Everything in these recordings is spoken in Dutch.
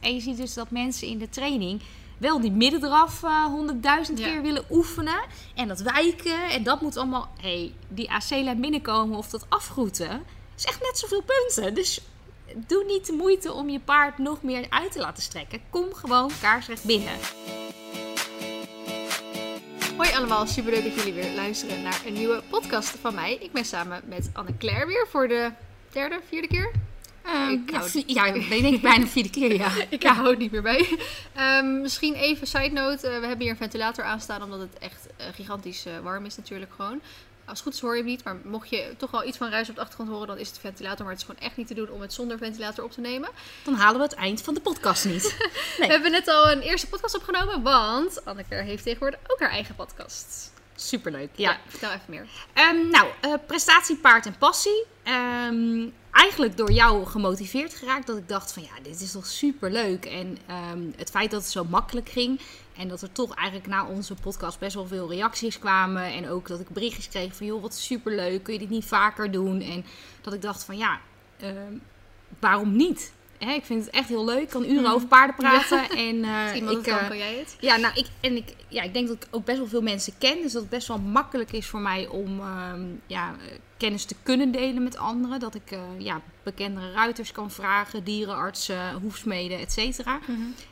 En je ziet dus dat mensen in de training wel die middendraf eh, honderdduizend Ja. keer willen oefenen. En dat wijken. En dat moet allemaal... hey, die AC-lijn binnenkomen of dat afgroeten. is echt net zoveel punten. Dus doe niet de moeite om je paard nog meer uit te laten strekken. Kom gewoon kaarsrecht binnen. Hoi allemaal, superleuk dat jullie weer luisteren naar een nieuwe podcast van mij. Ik ben samen met Anne-Claire weer voor de derde, vierde keer. Ik ja, vi- ja, ik denk ik bijna vierde keer, ja. Ik hou het niet meer bij. Ehm, misschien even side note. eh, we hebben hier een ventilator aanstaan omdat het echt eh, gigantisch eh, warm is natuurlijk gewoon. Als het goed is hoor je hem niet, maar mocht je toch wel iets van ruis op de achtergrond horen, dan is het ventilator. Maar het is gewoon echt niet te doen om het zonder ventilator op te nemen. Dan halen we het eind van de podcast niet. Nee. We hebben net al een eerste podcast opgenomen, want Anneke heeft tegenwoordig ook haar eigen podcast. Superleuk, ja. vertel even meer. Ehm, nou, eh, prestatie, paard en passie. Ehm, eigenlijk door jou gemotiveerd geraakt. Dat ik dacht van ja, dit is toch super leuk. En ehm, het feit dat het zo makkelijk ging. En dat er toch eigenlijk na onze podcast best wel veel reacties kwamen. En ook dat ik berichtjes kreeg van joh, wat super leuk. Kun je dit niet vaker doen? En dat ik dacht van ja, waarom niet? Hè, ik vind het echt heel leuk. Ik kan uren Mhm. over paarden praten. En eh, Als iemand ik, kan, eh, kan jij het? ja, nou, ik, en ik, ja, ik denk dat ik ook best wel veel mensen ken. Dus dat het best wel makkelijk is voor mij om ehm, ja, kennis te kunnen delen met anderen. Dat ik eh, ja, bekendere ruiters kan vragen, dierenartsen, hoefsmeden, et cetera.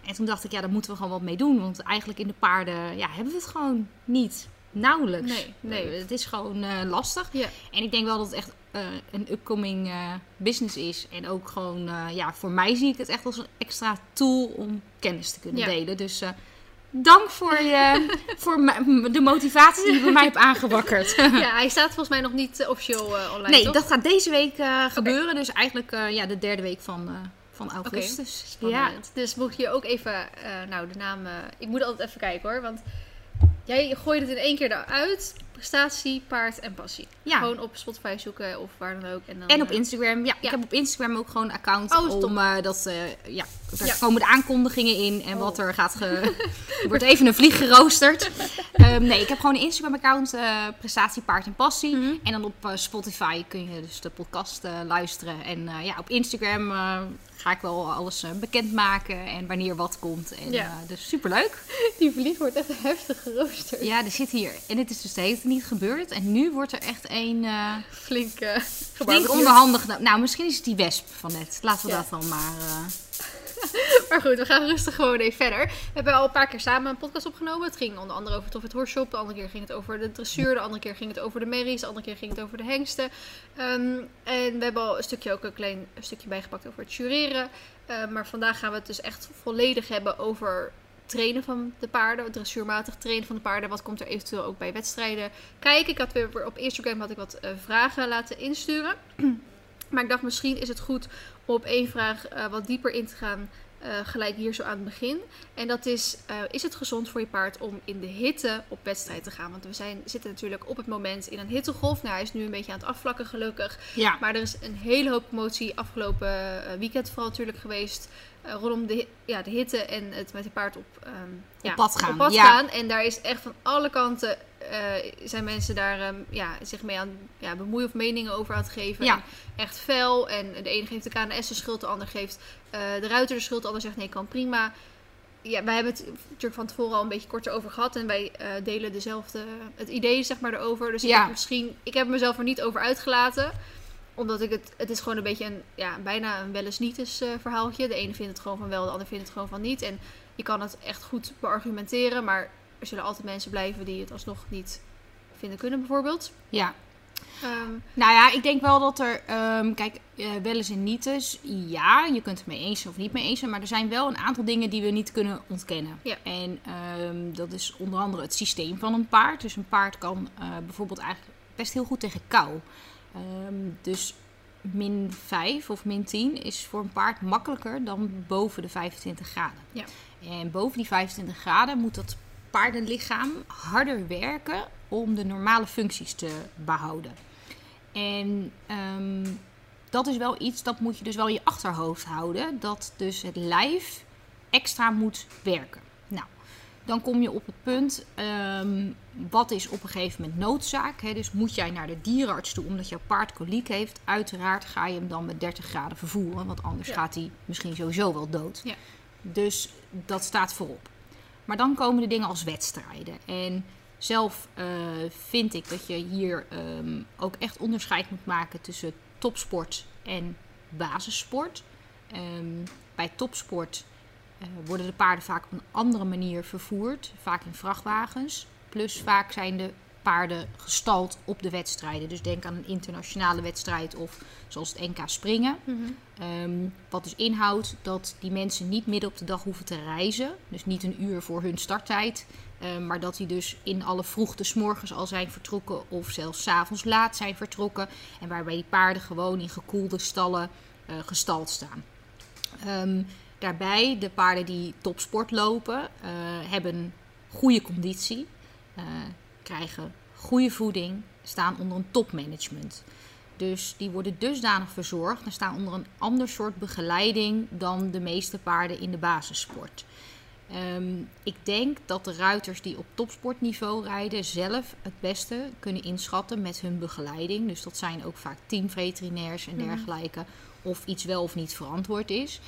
En toen dacht ik, ja, daar moeten we gewoon wat mee doen. Want eigenlijk in de paarden ja, hebben we het gewoon niet. Nauwelijks. Nee, nee. Het is gewoon lastig. Ja. En ik denk wel dat het echt eh, een upcoming eh, business is. En ook gewoon, eh, ja, voor mij zie ik het echt als een extra tool om kennis te kunnen Ja. delen. Dus dank voor, je, voor de motivatie die je bij mij hebt aangewakkerd. ja, hij staat volgens mij nog niet officieel online, nee, toch? dat gaat deze week gebeuren. Dus eigenlijk ja, de derde week van, van augustus. Spannend. Dus mocht je ook even, nou de naam, ik moet altijd even kijken hoor, want jij gooit het in één keer eruit. Prestatie, paard en passie. Ja. Gewoon op Spotify zoeken of waar dan ook. En, dan, En op eh, Instagram. Ja, ik heb op Instagram ook gewoon een account Oh, om eh, dat. eh, ja, daar Ja. komen de aankondigingen in en Oh. wat er gaat. Ge... er wordt even een vlieg geroosterd. Ehm, nee, ik heb gewoon een Instagram account, prestatie, paard en passie. Mhm. En dan op Spotify kun je dus de podcast luisteren. En ja, op Instagram ga ik wel alles eh, bekendmaken en wanneer wat komt. En, Ja. eh, dus superleuk. Die vlieg wordt echt heftig geroosterd. Ja, er zit hier. En het is dus tijd niet gebeurd. En nu wordt er echt een. Flink, uh, flink onderhandig. Nou, misschien is het die wesp van net. Laten we Ja. dat dan maar. Maar goed, we gaan rustig gewoon even verder. We hebben al een paar keer samen een podcast opgenomen. Het ging onder andere over Toffet Horshop. De andere keer ging het over de dressuur. De andere keer ging het over de merries. De andere keer ging het over de hengsten. Ehm, en we hebben al een stukje ook een klein stukje bijgepakt over het jureren. Eh, maar vandaag gaan we het dus echt volledig hebben over trainen van de paarden. Dressuurmatig trainen van de paarden. Wat komt er eventueel ook bij wedstrijden kijken. Ik had weer op Instagram had ik wat eh, vragen laten insturen. maar ik dacht misschien is het goed om op één vraag eh, wat dieper in te gaan. eh, gelijk hier zo aan het begin. En dat is, eh, is het gezond voor je paard om in de hitte op wedstrijd te gaan? Want we zijn, zitten natuurlijk op het moment in een hittegolf. Nou, hij is nu een beetje aan het afvlakken gelukkig. ja. Maar er is een hele hoop promotie afgelopen weekend vooral natuurlijk geweest. rondom de, ja, de hitte en het met je paard op, ehm, ja, pad gaan, Op pad ja. gaan. En daar is echt van alle kanten zijn mensen daar ehm, ja, zich mee aan ja, bemoeien of meningen over aan het geven. Ja. En echt fel. En de ene geeft de KNS de schuld, de ander geeft eh, de ruiter de schuld, de ander zegt nee, kan prima. Ja, wij hebben het natuurlijk van tevoren al een beetje korter over gehad. En wij eh, delen dezelfde, het idee zeg maar erover. Dus ik heb misschien, ik heb mezelf er niet over uitgelaten omdat ik het, het is gewoon een beetje een, ja, bijna een wel eens niet eens eh, verhaaltje. De ene vindt het gewoon van wel, de ander vindt het gewoon van niet. En je kan het echt goed beargumenteren, maar er zullen altijd mensen blijven die het alsnog niet vinden kunnen, bijvoorbeeld. ja. Ehm, Nou ja, ik denk wel dat er, ehm, kijk, eh, wel eens en niet eens, ja, je kunt het mee eens of niet mee eens zijn, maar er zijn wel een aantal dingen die we niet kunnen ontkennen. Ja. En ehm, dat is onder andere het systeem van een paard. Dus een paard kan eh, bijvoorbeeld eigenlijk best heel goed tegen kou. Dus min 5 of min 10 is voor een paard makkelijker dan boven de 25 graden. Ja. En boven die 25 graden moet dat paardenlichaam harder werken om de normale functies te behouden. En ehm, dat is wel iets dat moet je dus wel in je achterhoofd houden. Dat dus het lijf extra moet werken. Nou, dan kom je op het punt, ehm, wat is op een gegeven moment noodzaak? Hè? Dus moet jij naar de dierenarts toe omdat jouw paard koliek heeft? Uiteraard ga je hem dan met 30 graden vervoeren, want anders Ja. gaat hij misschien sowieso wel dood. Ja. Dus dat staat voorop. Maar dan komen de dingen als wedstrijden. En zelf uh, vind ik dat je hier um, ook echt onderscheid moet maken tussen topsport en basissport. Um, bij topsport uh, worden de paarden vaak op een andere manier vervoerd, vaak in vrachtwagens. Plus vaak zijn de paarden gestald op de wedstrijden. Dus denk aan een internationale wedstrijd of zoals het NK springen. Mhm. Um, wat dus inhoudt dat die mensen niet midden op de dag hoeven te reizen. Dus niet een uur voor hun starttijd. Um, maar dat die dus in alle vroegte s morgens al zijn vertrokken of zelfs s avonds laat zijn vertrokken. En waarbij die paarden gewoon in gekoelde stallen uh, gestald staan. Um, daarbij, de paarden die topsport lopen, uh, hebben goede conditie, uh, krijgen goede voeding, staan onder een topmanagement. Dus die worden dusdanig verzorgd en staan onder een ander soort begeleiding dan de meeste paarden in de basissport. Um, ik denk dat de ruiters die op topsportniveau rijden zelf het beste kunnen inschatten met hun begeleiding. Dus dat zijn ook vaak teamveterinairs en dergelijke. Mm. Of iets wel of niet verantwoord is.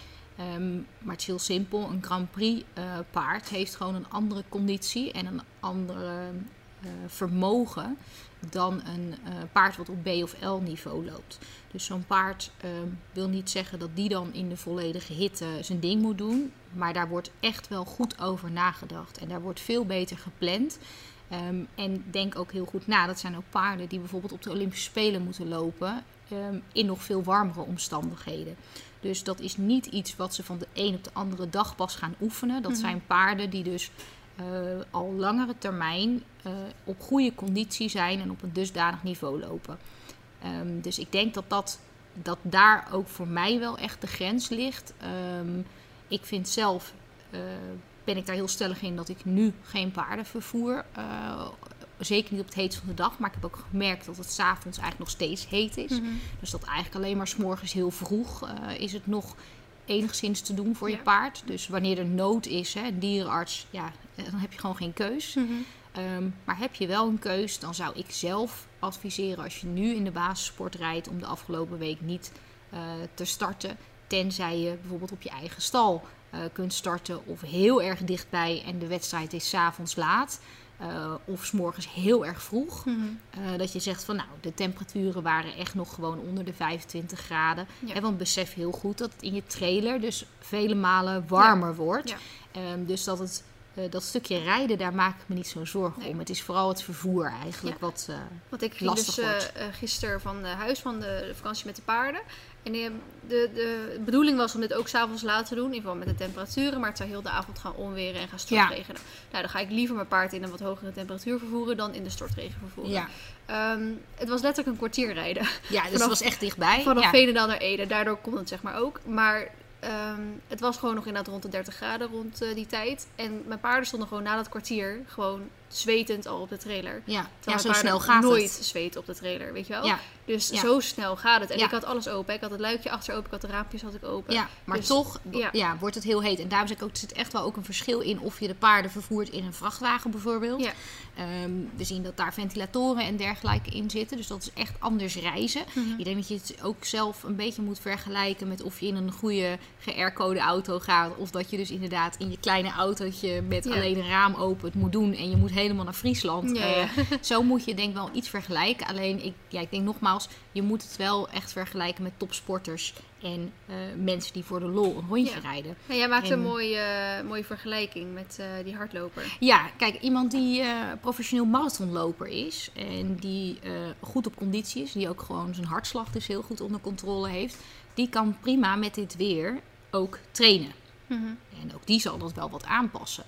Um, maar het is heel simpel. Een Grand Prix uh, paard heeft gewoon een andere conditie en een andere vermogen dan een uh, paard wat op B of L niveau loopt. Dus zo'n paard uh, wil niet zeggen dat die dan in de volledige hitte zijn ding moet doen. Maar daar wordt echt wel goed over nagedacht. En daar wordt veel beter gepland. Um, en denk ook heel goed na. Dat zijn ook paarden die bijvoorbeeld op de Olympische Spelen moeten lopen. Um, in nog veel warmere omstandigheden. Dus dat is niet iets wat ze van de een op de andere dag pas gaan oefenen. Dat mm -hmm. zijn paarden die dus uh, al langere termijn uh, op goede conditie zijn en op een dusdanig niveau lopen. Um, dus ik denk dat, dat, dat daar ook voor mij wel echt de grens ligt. Um, ik vind zelf, uh, ben ik daar heel stellig in dat ik nu geen paarden vervoer. Zeker niet op het heet van de dag. Maar ik heb ook gemerkt dat het s'avonds eigenlijk nog steeds heet is. Mhm. Mm -hmm. Dus dat eigenlijk alleen maar s'morgens heel vroeg is het nog enigszins te doen voor ja. je paard. Dus wanneer er nood is, hè, dierenarts, ja, dan heb je gewoon geen keus. Mhm. Mm -hmm. um, maar heb je wel een keus, dan zou ik zelf adviseren als je nu in de basissport rijdt om de afgelopen week niet uh, te starten. Tenzij je bijvoorbeeld op je eigen stal uh, kunt starten of heel erg dichtbij en de wedstrijd is s'avonds laat. Uh, of s morgens heel erg vroeg. Mm -hmm. uh, dat je zegt van nou, de temperaturen waren echt nog gewoon onder de 25 graden. Ja. En want besef heel goed dat het in je trailer dus vele malen warmer ja. wordt. Ja. Um, dus dat het uh, dat stukje rijden, daar maak ik me niet zo zorgen Nee. om. Het is vooral het vervoer eigenlijk Ja. wat. eh, Want ik ging dus eh, eh, gisteren van huis van de vakantie met de paarden. En die, de, de bedoeling was om dit ook s'avonds laat te doen. In ieder geval met de temperaturen. Maar het zou heel de avond gaan onweren en gaan stortregenen. Nou, dan ga ik liever mijn paard in een wat hogere temperatuur vervoeren dan in de stortregen vervoeren. ja. Um, het was letterlijk een kwartier rijden. ja, dus Vanaf- het was echt dichtbij. Vanaf ja. Veenendaal naar Ede. Daardoor kon het zeg maar ook. Maar um, het was gewoon nog inderdaad rond de 30 graden rond uh, die tijd. En mijn paarden stonden gewoon na dat kwartier gewoon zwetend al op de trailer. Ja, ja zo snel gaat nooit het. zweten op de trailer, weet je wel? Ja, Dus Ja. zo snel gaat het. En Ja. ik had alles open. Ik had het luikje achter open, ik had de raampjes had ik open. ja, maar Dus- toch ja. ja. wordt het heel heet. En daarom zeg ik ook, er zit echt wel ook een verschil in of je de paarden vervoert in een vrachtwagen bijvoorbeeld. Ehm, we zien dat daar ventilatoren en dergelijke in zitten. Dus dat is echt anders reizen. Mhm. Ik denk dat je het ook zelf een beetje moet vergelijken met of je in een goede GR-code auto gaat. Of dat je dus inderdaad in je kleine autootje met alleen een raam open het moet doen. En je moet helemaal naar Friesland. Eh, zo moet je denk ik wel iets vergelijken. Alleen, ik, ja, ik denk nogmaals, je moet het wel echt vergelijken met topsporters. En eh, mensen die voor de lol een rondje Ja. rijden. En jij maakte En- een mooie, eh, mooie vergelijking met eh, die hardloper. Ja, kijk, iemand die professioneel marathonloper is en die goed op conditie is, die ook gewoon zijn hartslag dus heel goed onder controle heeft, die kan prima met dit weer ook trainen. Mhm. En ook die zal dat wel wat aanpassen.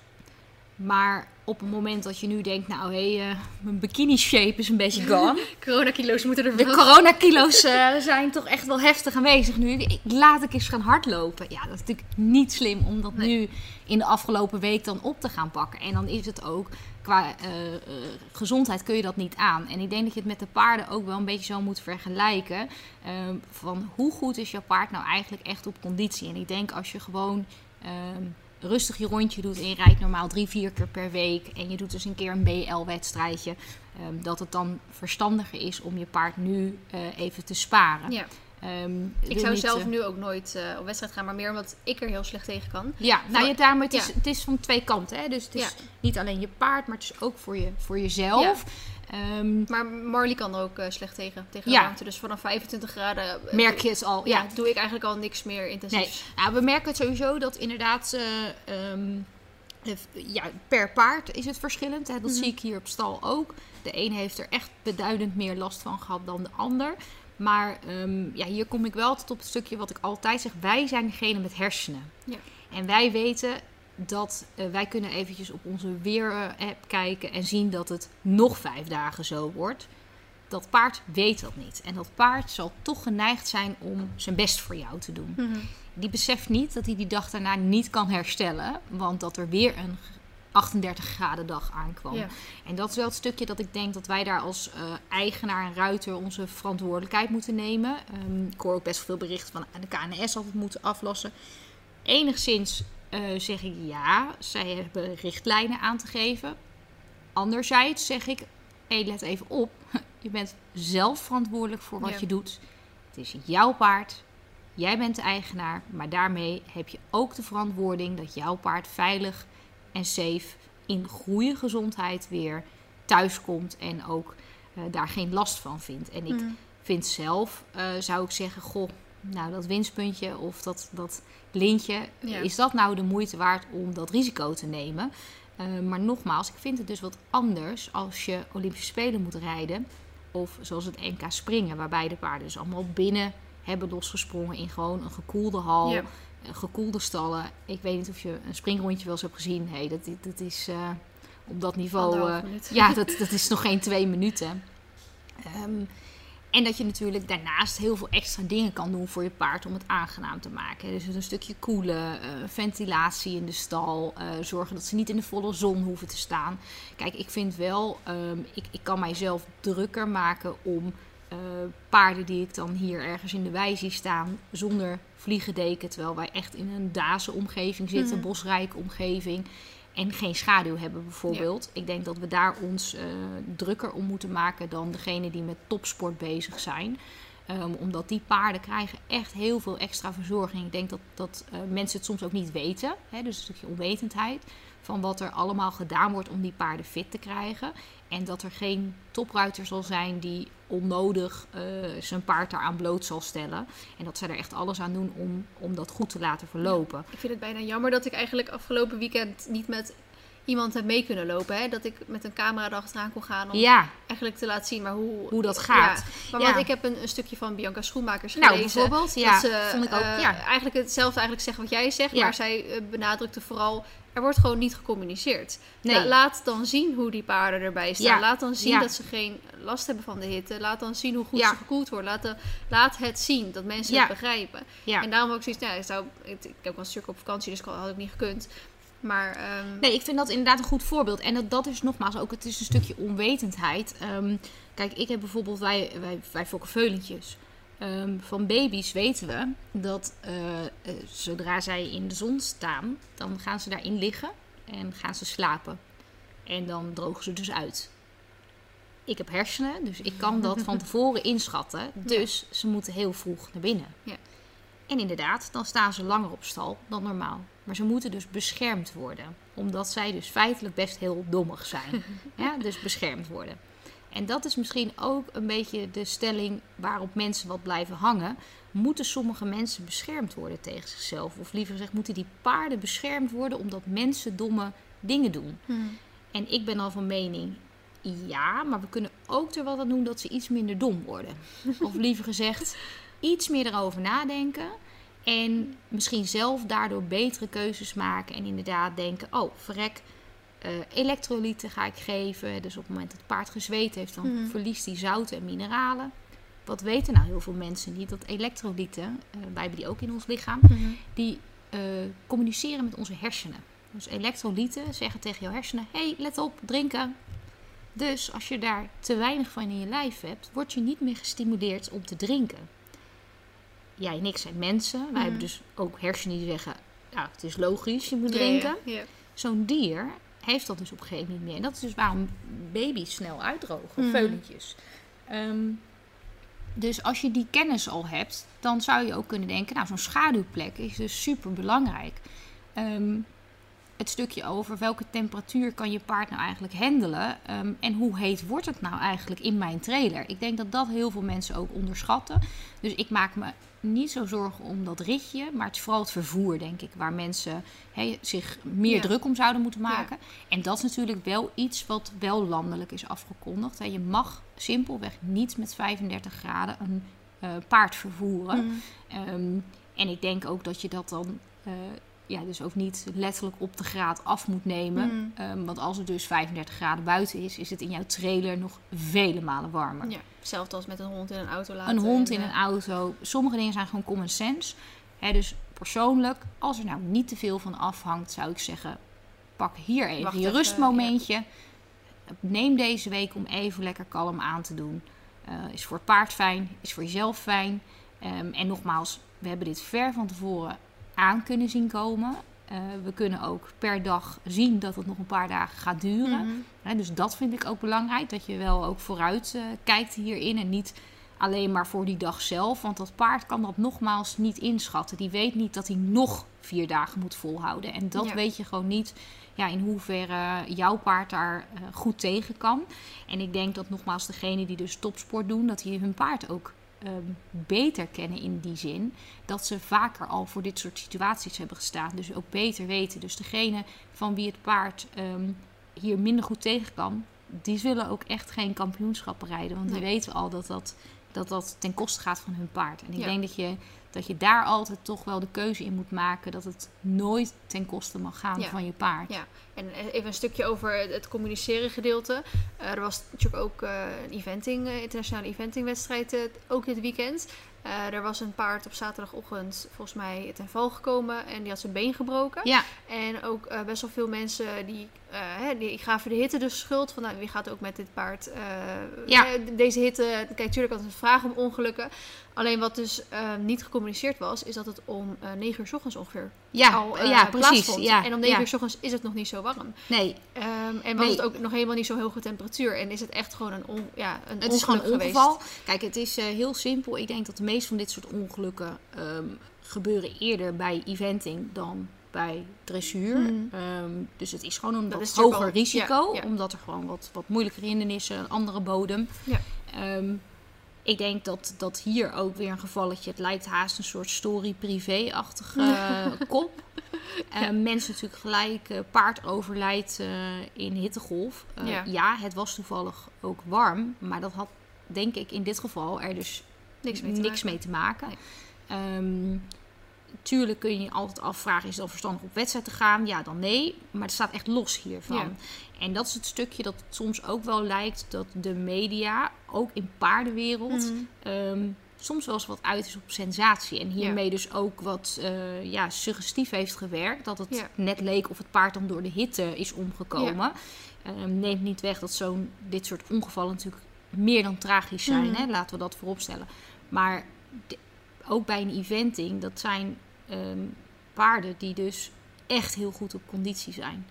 Maar op het moment dat je nu denkt, nou hé, hey, eh, mijn bikini shape is een beetje gone. Coronakilo's moeten er De vanaf. coronakilo's eh, zijn toch echt wel heftig aanwezig nu. Ik, laat ik eens gaan hardlopen. Ja, dat is natuurlijk niet slim om dat Nee. nu in de afgelopen week dan op te gaan pakken. En dan is het ook, qua eh, gezondheid kun je dat niet aan. En ik denk dat je het met de paarden ook wel een beetje zo moet vergelijken. Ehm, van hoe goed is jouw paard nou eigenlijk echt op conditie? En ik denk als je gewoon... ehm, rustig je rondje doet en je rijdt normaal drie, vier keer per week en je doet dus een keer een BL-wedstrijdje, ehm, dat het dan verstandiger is om je paard nu eh, even te sparen. Ja. Ehm, Ik zou zelf eh, nu ook nooit eh, op wedstrijd gaan, maar meer omdat ik er heel slecht tegen kan. Ja, nou ja, daarom, het, is, Ja. het is van twee kanten. Hè? Dus het is Ja. niet alleen je paard, maar het is ook voor, je, voor jezelf. Ehm, Maar Marley kan er ook eh, slecht tegen, tegen Ja. de warmte. Dus vanaf 25 graden eh, merk je het al. ja, Ja, doe ik eigenlijk al niks meer intensiefs. Nou, we merken het sowieso dat inderdaad eh, ja, per paard is het verschillend. Hè? Dat Mhm. zie ik hier op stal ook. De een heeft er echt beduidend meer last van gehad dan de ander. Maar ehm, ja, hier kom ik wel tot op het stukje wat ik altijd zeg. Wij zijn degene met hersenen. Ja. En wij weten dat eh, wij kunnen eventjes op onze weer-app kijken en zien dat het nog vijf dagen zo wordt. Dat paard weet dat niet. En dat paard zal toch geneigd zijn om zijn best voor jou te doen. Mhm. Die beseft niet dat hij die dag daarna niet kan herstellen. Want dat er weer een 38 graden dag aankwam. Ja. En dat is wel het stukje dat ik denk dat wij daar als eh, eigenaar en ruiter onze verantwoordelijkheid moeten nemen. Ehm, ik hoor ook best veel berichten van de KNS altijd moeten aflossen. Enigszins zeg ik ja, zij hebben richtlijnen aan te geven. Anderzijds zeg ik, hé, let even op. Je bent zelf verantwoordelijk voor wat Ja. je doet. Het is jouw paard. Jij bent de eigenaar. Maar daarmee heb je ook de verantwoording dat jouw paard veilig en safe in goede gezondheid weer thuis komt. En ook eh, daar geen last van vindt. En ik Mhm. vind zelf, eh, zou ik zeggen, goh, nou dat winstpuntje of dat, dat lintje, Ja. is dat nou de moeite waard om dat risico te nemen? Eh, maar nogmaals, ik vind het dus wat anders als je Olympische Spelen moet rijden. Of zoals het NK springen, waarbij de paarden dus allemaal binnen hebben losgesprongen in gewoon een gekoelde hal, Ja. eh, gekoelde stallen. Ik weet niet of je een springrondje wel eens hebt gezien. Nee, dat, dat is eh, op dat niveau... Minuut. ja, dat, dat is nog geen twee minuten. Ehm, en dat je natuurlijk daarnaast heel veel extra dingen kan doen voor je paard om het aangenaam te maken. Dus een stukje koelen, eh, ventilatie in de stal, eh, zorgen dat ze niet in de volle zon hoeven te staan. Kijk, ik vind wel, ehm, ik, ik kan mijzelf drukker maken om eh, paarden die ik dan hier ergens in de wei zie staan zonder vliegendeken. Terwijl wij echt in een dazen omgeving zitten, Mhm. bosrijke omgeving. En geen schaduw hebben bijvoorbeeld. Ik denk dat we daar ons eh, drukker om moeten maken dan degene die met topsport bezig zijn. Ehm, omdat die paarden krijgen echt heel veel extra verzorging. Ik denk dat, dat eh, mensen het soms ook niet weten. Hè, dus een stukje onwetendheid van wat er allemaal gedaan wordt om die paarden fit te krijgen. En dat er geen topruiter zal zijn die onnodig eh, zijn paard daaraan bloot zal stellen. En dat zij er echt alles aan doen om, om dat goed te laten verlopen. Ik vind het bijna jammer dat ik eigenlijk afgelopen weekend niet met iemand heb mee kunnen lopen. Hè? Dat ik met een camera erachteraan kon gaan om Ja, eigenlijk te laten zien maar hoe, Hoe dat gaat. Ja, maar Ja. want ik heb een, een stukje van Bianca Schoenmakers nou gelezen. bijvoorbeeld. Ja, dat ze vond ik ook. eh, ja. eigenlijk hetzelfde eigenlijk zeggen wat jij zegt. Maar zij eh, benadrukte vooral, er wordt gewoon niet gecommuniceerd. Nee. La- laat dan zien hoe die paarden erbij staan. Ja. Laat dan zien Ja. dat ze geen last hebben van de hitte. Laat dan zien hoe goed Ja. ze gekoeld worden. Laat, de- laat het zien, dat mensen het begrijpen. En daarom ook zoiets, nou, ik, zou, ik, ik heb wel een stuk op vakantie, dus had ik niet gekund. Maar ehm, Nee, ik vind dat inderdaad een goed voorbeeld. En dat, dat is nogmaals ook, het is een stukje onwetendheid. Ehm, kijk, ik heb bijvoorbeeld, wij, wij, wij fokken veulentjes. Ehm, van baby's weten we dat eh, eh, zodra zij in de zon staan, dan gaan ze daarin liggen en gaan ze slapen. En dan drogen ze dus uit. Ik heb hersenen, dus ik kan dat van tevoren inschatten. Dus ze moeten heel vroeg naar binnen. Ja. En inderdaad, dan staan ze langer op stal dan normaal. Maar ze moeten dus beschermd worden. Omdat zij dus feitelijk best heel dommig zijn. ja, dus beschermd worden. En dat is misschien ook een beetje de stelling waarop mensen wat blijven hangen. Moeten sommige mensen beschermd worden tegen zichzelf? Of liever gezegd, moeten die paarden beschermd worden omdat mensen domme dingen doen? hmm. En ik ben al van mening, ja, maar we kunnen ook er wat aan doen dat ze iets minder dom worden. Of liever gezegd, iets meer erover nadenken. En misschien zelf daardoor betere keuzes maken. En inderdaad denken, oh, verrek, eh, elektrolyten ga ik geven. Dus op het moment dat het paard gezweet heeft, dan Mhm. verliest hij zouten en mineralen. Wat weten nou heel veel mensen niet? Dat elektrolyten, eh, wij hebben die ook in ons lichaam, Mhm. die eh, communiceren met onze hersenen. Dus elektrolyten zeggen tegen jouw hersenen: hey, let op, drinken. Dus als je daar te weinig van in je lijf hebt, word je niet meer gestimuleerd om te drinken. Jij en ik zijn mensen. Wij Mhm. hebben dus ook hersenen die zeggen: ja, het is logisch, je moet Ja, drinken. ja, ja. Zo'n dier heeft dat dus op een gegeven moment niet meer. En dat is dus waarom baby's snel uitdrogen, Mhm. veulentjes. Ehm, dus als je die kennis al hebt, dan zou je ook kunnen denken, nou zo'n schaduwplek is dus super belangrijk. Ehm, het stukje over welke temperatuur kan je paard nou eigenlijk handelen ehm, en hoe heet wordt het nou eigenlijk in mijn trailer. Ik denk dat dat heel veel mensen ook onderschatten. Dus ik maak me niet zo zorgen om dat ritje, maar het is vooral het vervoer, denk ik, waar mensen zich meer Ja. druk om zouden moeten maken. En dat is natuurlijk wel iets wat wel landelijk is afgekondigd. Hè. Je mag simpelweg niet met 35 graden een eh, paard vervoeren. Mhm. Ehm, en ik denk ook dat je dat dan eh, ja, dus ook niet letterlijk op de graad af moet nemen. Mhm. Ehm, want als het dus 35 graden buiten is, is het in jouw trailer nog vele malen warmer. Ja, hetzelfde als met een hond in een auto laten. Een hond in een auto. Sommige dingen zijn gewoon common sense. Hè, dus persoonlijk, als er nou niet te veel van afhangt, zou ik zeggen: pak hier even Wacht je even, rustmomentje. Neem deze week om even lekker kalm aan te doen. Eh, is voor het paard fijn, is voor jezelf fijn. Ehm, en nogmaals, we hebben dit ver van tevoren aan kunnen zien komen. Eh, we kunnen ook per dag zien dat het nog een paar dagen gaat duren. mhm. Dus dat vind ik ook belangrijk. Dat je wel ook vooruit eh, kijkt hierin. En niet alleen maar voor die dag zelf. Want dat paard kan dat nogmaals niet inschatten. Die weet niet dat hij nog vier dagen moet volhouden. En dat Ja. weet je gewoon niet ja, in hoeverre jouw paard daar eh, goed tegen kan. En ik denk dat nogmaals degene die dus topsport doen... dat die hun paard ook ehm, beter kennen in die zin. Dat ze vaker al voor dit soort situaties hebben gestaan. Dus ook beter weten. Dus degene van wie het paard ehm, hier minder goed tegen kan, die zullen ook echt geen kampioenschappen rijden. Want die weten al dat dat, dat dat ten koste gaat van hun paard. En ik Ja. denk dat je, dat je daar altijd toch wel de keuze in moet maken dat het nooit ten koste mag gaan Ja. van je paard. Ja, en even een stukje over het- communiceren gedeelte. Eh, er was natuurlijk ook eh, een eventing, eh, internationale eventingwedstrijd, eh, ook dit weekend. Eh, er was een paard op zaterdagochtend volgens mij ten val gekomen en die had zijn been gebroken. Ja, En ook eh, best wel veel mensen die, eh, hè, die gaven de hitte de schuld van nou, wie gaat ook met dit paard eh, Ja. eh, deze hitte. Kijk, natuurlijk altijd een vraag om ongelukken. Alleen wat dus eh, niet gecommuniceerd was, is dat het om eh 9 uur 's ochtends ongeveer ja, al eh, ja precies. plaatsvond. Ja, en om 9 ja. uur 's ochtends is het nog niet zo warm. Nee, Ehm, en was Nee. het ook nog helemaal niet zo hoge temperatuur. En is het echt gewoon een, on, ja, een Het is gewoon een ongeval. geweest. Kijk, het is eh, heel simpel. Ik denk dat de meeste van dit soort ongelukken ehm, gebeuren eerder bij eventing dan bij dressuur. Mhm. Ehm, dus het is gewoon een Dat wat hoger wel- risico, ja, ja. omdat er gewoon wat, wat moeilijker in is, een andere bodem. Ja. Ehm, ik denk dat, dat hier ook weer een gevalletje, het lijkt haast een soort story-privé-achtige kop. Eh, Mensen natuurlijk gelijk, eh, paard overlijdt eh, in hittegolf. Eh, Ja. het was toevallig ook warm, maar dat had denk ik in dit geval er dus Niks mee te niks maken. mee te maken. Nee. Ehm, tuurlijk kun je je altijd afvragen, is het dan verstandig op wedstrijd te gaan? Ja, dan nee. Maar het staat echt los hiervan. Ja. En dat is het stukje dat het soms ook wel lijkt dat de media, ook in paardenwereld, Mhm. ehm, soms wel eens wat uit is op sensatie. En hiermee dus ook wat eh, ja, suggestief heeft gewerkt. Dat het Ja. net leek of het paard dan door de hitte is omgekomen. Ehm, neemt niet weg dat zo'n dit soort ongevallen natuurlijk meer dan tragisch zijn. Mhm. Hè? Laten we dat vooropstellen. Maar de- ook bij een eventing, dat zijn ehm, paarden die dus echt heel goed op conditie zijn.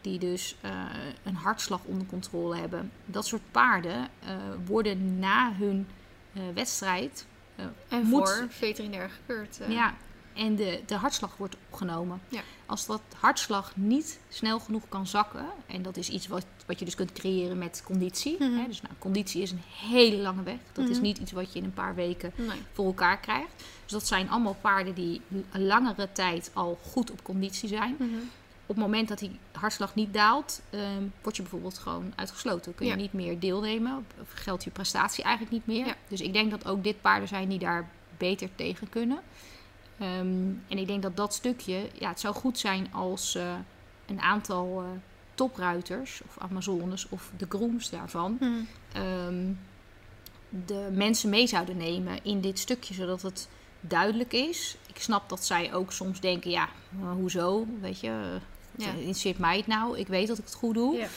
Die dus eh, een hartslag onder controle hebben. Dat soort paarden eh, worden na hun eh, wedstrijd. En moet- voor veterinair gekeurd. ja, en de, de hartslag wordt opgenomen. Ja. Als dat hartslag niet snel genoeg kan zakken, en dat is iets wat, wat je dus kunt creëren met conditie. Mhm. Hè, dus nou, conditie is een hele lange weg. Dat is Mhm. niet iets wat je in een paar weken Nee. voor elkaar krijgt. Dus dat zijn allemaal paarden die een langere tijd al goed op conditie zijn. Mhm. Op het moment dat die hartslag niet daalt, ehm, word je bijvoorbeeld gewoon uitgesloten. Kun je Ja. niet meer deelnemen, geldt je prestatie eigenlijk niet meer. Ja. Dus ik denk dat ook dit paarden zijn die daar beter tegen kunnen. Ehm, en ik denk dat dat stukje, ja, het zou goed zijn als eh, een aantal eh, topruiters of Amazones of de grooms daarvan Mhm. ehm, de mensen mee zouden nemen in dit stukje, zodat het duidelijk is. Ik snap dat zij ook soms denken, ja, hoezo, weet je, ja. interesseert mij het nou? Ik weet dat ik het goed doe. Ja.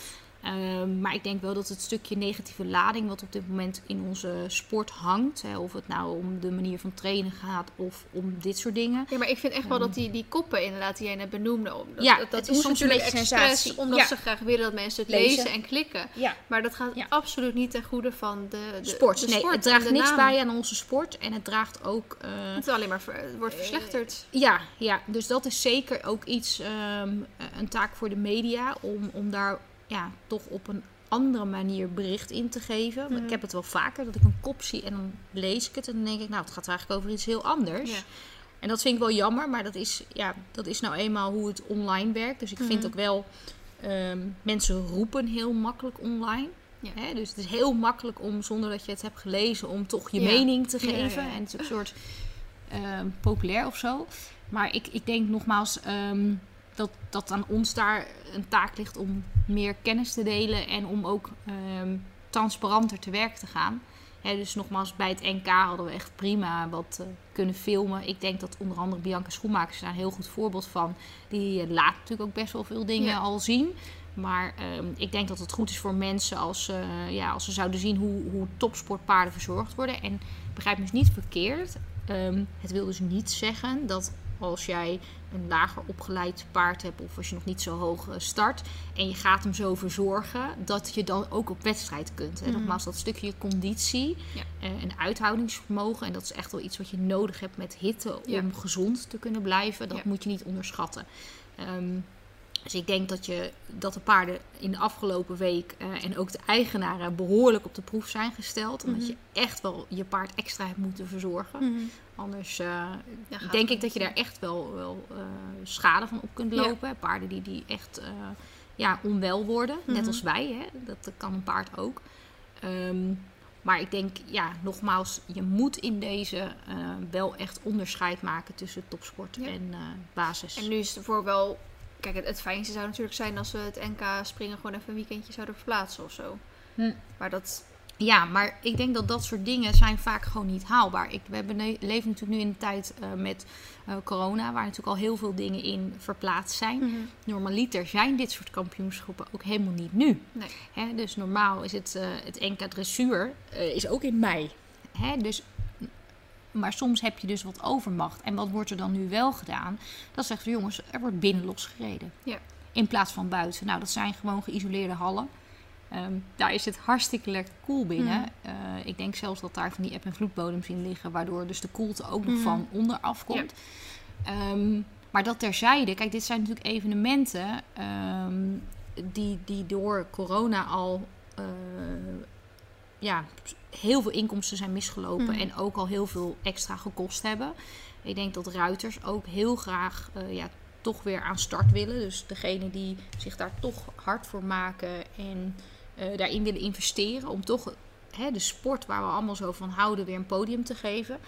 Ehm, maar ik denk wel dat het stukje negatieve lading wat op dit moment in onze sport hangt, hè, of het nou om de manier van trainen gaat of om dit soort dingen. Ja, maar ik vind echt wel dat die, die koppen inderdaad die jij net benoemde, dat, Ja, dat, dat het is soms een natuurlijk beetje sensatie. omdat Ja. ze graag willen dat mensen het Lezen. lezen, en klikken. Ja. Maar dat gaat absoluut niet ten goede van de, de Sport. de nee, sport het draagt niks naam. bij aan onze sport en het draagt ook. eh, Het alleen maar ver- het wordt verslechterd. Ja, ja, dus dat is zeker ook iets, ehm, een taak voor de media om, om daar ja, toch op een andere manier bericht in te geven. Mhm. Ik heb het wel vaker dat ik een kop zie en dan lees ik het en dan denk ik, nou, het gaat eigenlijk over iets heel anders. Ja. En dat vind ik wel jammer, maar dat is, ja, dat is nou eenmaal hoe het online werkt. Dus ik vind Mhm. ook wel, ehm, mensen roepen heel makkelijk online. Ja. Hè? Dus het is heel makkelijk om, zonder dat je het hebt gelezen, om toch je Ja. mening te geven. En het is een soort ehm, populair of zo. Maar ik, ik denk nogmaals ehm, dat, dat aan ons daar een taak ligt om meer kennis te delen en om ook ehm, transparanter te werk te gaan. Dus nogmaals, bij het NK hadden we echt prima wat eh, kunnen filmen. Ik denk dat onder andere Bianca Schoenmakers daar een heel goed voorbeeld van. Die eh, laat natuurlijk ook best wel veel dingen Ja. al zien. Maar ehm, ik denk dat het goed is voor mensen als, eh, ja, als ze zouden zien hoe, hoe topsportpaarden verzorgd worden. En begrijp me dus niet verkeerd. Ehm, het wil dus niet zeggen dat als jij een lager opgeleid paard hebt of als je nog niet zo hoog eh, start en je gaat hem zo verzorgen, dat je dan ook op wedstrijd kunt. Hè? Mhm. Nogmaals, dat stukje conditie Ja. eh, en uithoudingsvermogen, en dat is echt wel iets wat je nodig hebt met hitte Ja. om gezond te kunnen blijven, dat Ja. moet je niet onderschatten. Ehm, dus ik denk dat, je, dat de paarden in de afgelopen week eh, en ook de eigenaren behoorlijk op de proef zijn gesteld. Omdat Mhm. je echt wel je paard extra hebt moeten verzorgen. Anders eh, Ja, denk ik dat je daar echt wel, wel eh, schade van op kunt Ja. lopen. Paarden die, die echt ja, onwel worden, net Mhm. als wij. Hè? Dat, kan een paard ook. Ehm, maar ik denk, ja, nogmaals, je moet in deze wel echt onderscheid maken tussen topsport Ja. en basis. En nu is het voor wel... Kijk, het, het fijnste zou natuurlijk zijn als we het NK springen gewoon even een weekendje zouden verplaatsen of zo. Hm. Maar dat... Ja, maar ik denk dat dat soort dingen zijn vaak gewoon niet haalbaar. Ik, we hebben, leven natuurlijk nu in een tijd eh, met eh, corona, waar natuurlijk al heel veel dingen in verplaatst zijn. Normaliter zijn dit soort kampioenschappen ook helemaal niet nu. Nee. Hè, dus normaal is het, eh, het NK dressuur is ook in mei. Hè, dus, maar soms heb je dus wat overmacht. En wat wordt er dan nu wel gedaan? Dat zegt jongens, er wordt binnen losgereden. Ja. In plaats van buiten. Nou, dat zijn gewoon geïsoleerde hallen. Ehm, daar is het hartstikke lekker koel binnen. Mhm. Eh, ik denk zelfs dat daar van die eb- en vloedbodems in liggen, waardoor dus de koelte ook nog Mhm. van onderaf komt. Ehm, maar dat terzijde, kijk, dit zijn natuurlijk evenementen ehm, die, die door corona al eh, ja, heel veel inkomsten zijn misgelopen Mhm. en ook al heel veel extra gekost hebben. Ik denk dat ruiters ook heel graag eh, ja, toch weer aan start willen. Dus degene die zich daar toch hard voor maken en eh, daarin willen investeren om toch hè, de sport waar we allemaal zo van houden weer een podium te geven.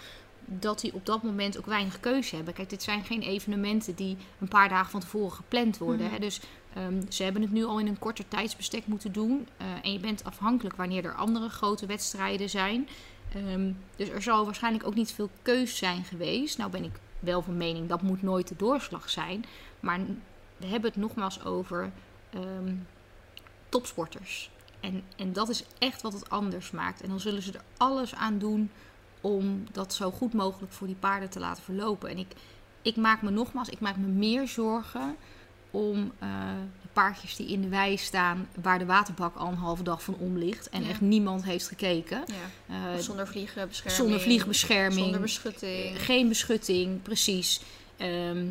Dat die op dat moment ook weinig keuze hebben. Kijk, dit zijn geen evenementen die een paar dagen van tevoren gepland worden. Mhm. Hè? Dus ehm, ze hebben het nu al in een korter tijdsbestek moeten doen. Eh, en je bent afhankelijk wanneer er andere grote wedstrijden zijn. Ehm, dus er zal waarschijnlijk ook niet veel keus zijn geweest. Nou ben ik wel van mening dat moet nooit de doorslag zijn. Maar we hebben het nogmaals over ehm, topsporters. En, en dat is echt wat het anders maakt. En dan zullen ze er alles aan doen om dat zo goed mogelijk voor die paarden te laten verlopen. En ik, ik maak me nogmaals, ik maak me meer zorgen om eh, de paardjes die in de wei staan, waar de waterbak al een halve dag van om ligt en Ja. echt niemand heeft gekeken. Ja. Eh, zonder vliegenbescherming. zonder vliegbescherming. Zonder beschutting. Geen beschutting, precies. Ehm,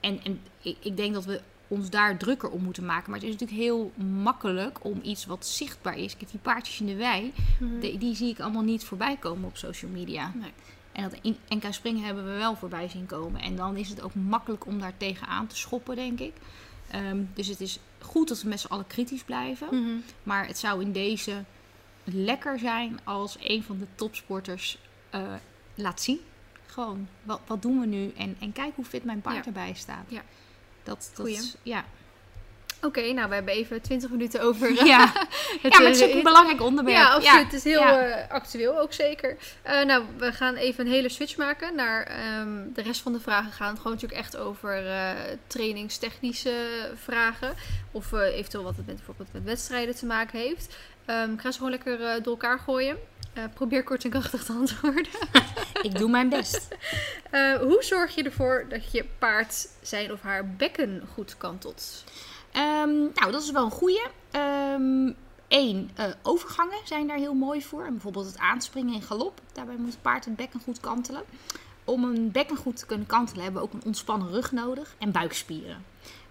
en en ik, ik denk dat we ons daar drukker om moeten maken. Maar het is natuurlijk heel makkelijk om iets wat zichtbaar is. Kijk, die paardjes in de wei, Mhm. die, die zie ik allemaal niet voorbij komen op social media. Nee. En dat in NK Springen hebben we wel voorbij zien komen. En dan is het ook makkelijk om daar tegenaan te schoppen, denk ik. Ehm, dus het is goed dat we met z'n allen kritisch blijven. Mhm. Maar het zou in deze lekker zijn als een van de topsporters eh, laat zien. Gewoon, wat, wat doen we nu? En, en kijk hoe fit mijn paard Ja. erbij staat. Ja. Dat, dat, Goeie. ja. Oké, nou we hebben even 20 minuten over. eh, Ja, het, ja maar het is een belangrijk onderwerp. Ja, absoluut. Het is heel ja. eh, actueel ook zeker. Eh, nou, we gaan even een hele switch maken naar ehm, de rest van de vragen. Gaan het gewoon natuurlijk echt over trainingstechnische vragen. Of eventueel wat het met, bijvoorbeeld met wedstrijden te maken heeft. Ehm, ik ga ze gewoon lekker door elkaar gooien. Probeer kort en krachtig te antwoorden. Ik doe mijn best. Hoe zorg je ervoor dat je paard zijn of haar bekken goed kantelt? Ehm, nou, dat is wel een goeie. Ehm Eén, eh, overgangen zijn daar heel mooi voor. En bijvoorbeeld het aanspringen en galop. Daarbij moet het paard het bekken goed kantelen. Om een bekken goed te kunnen kantelen hebben we ook een ontspannen rug nodig en buikspieren.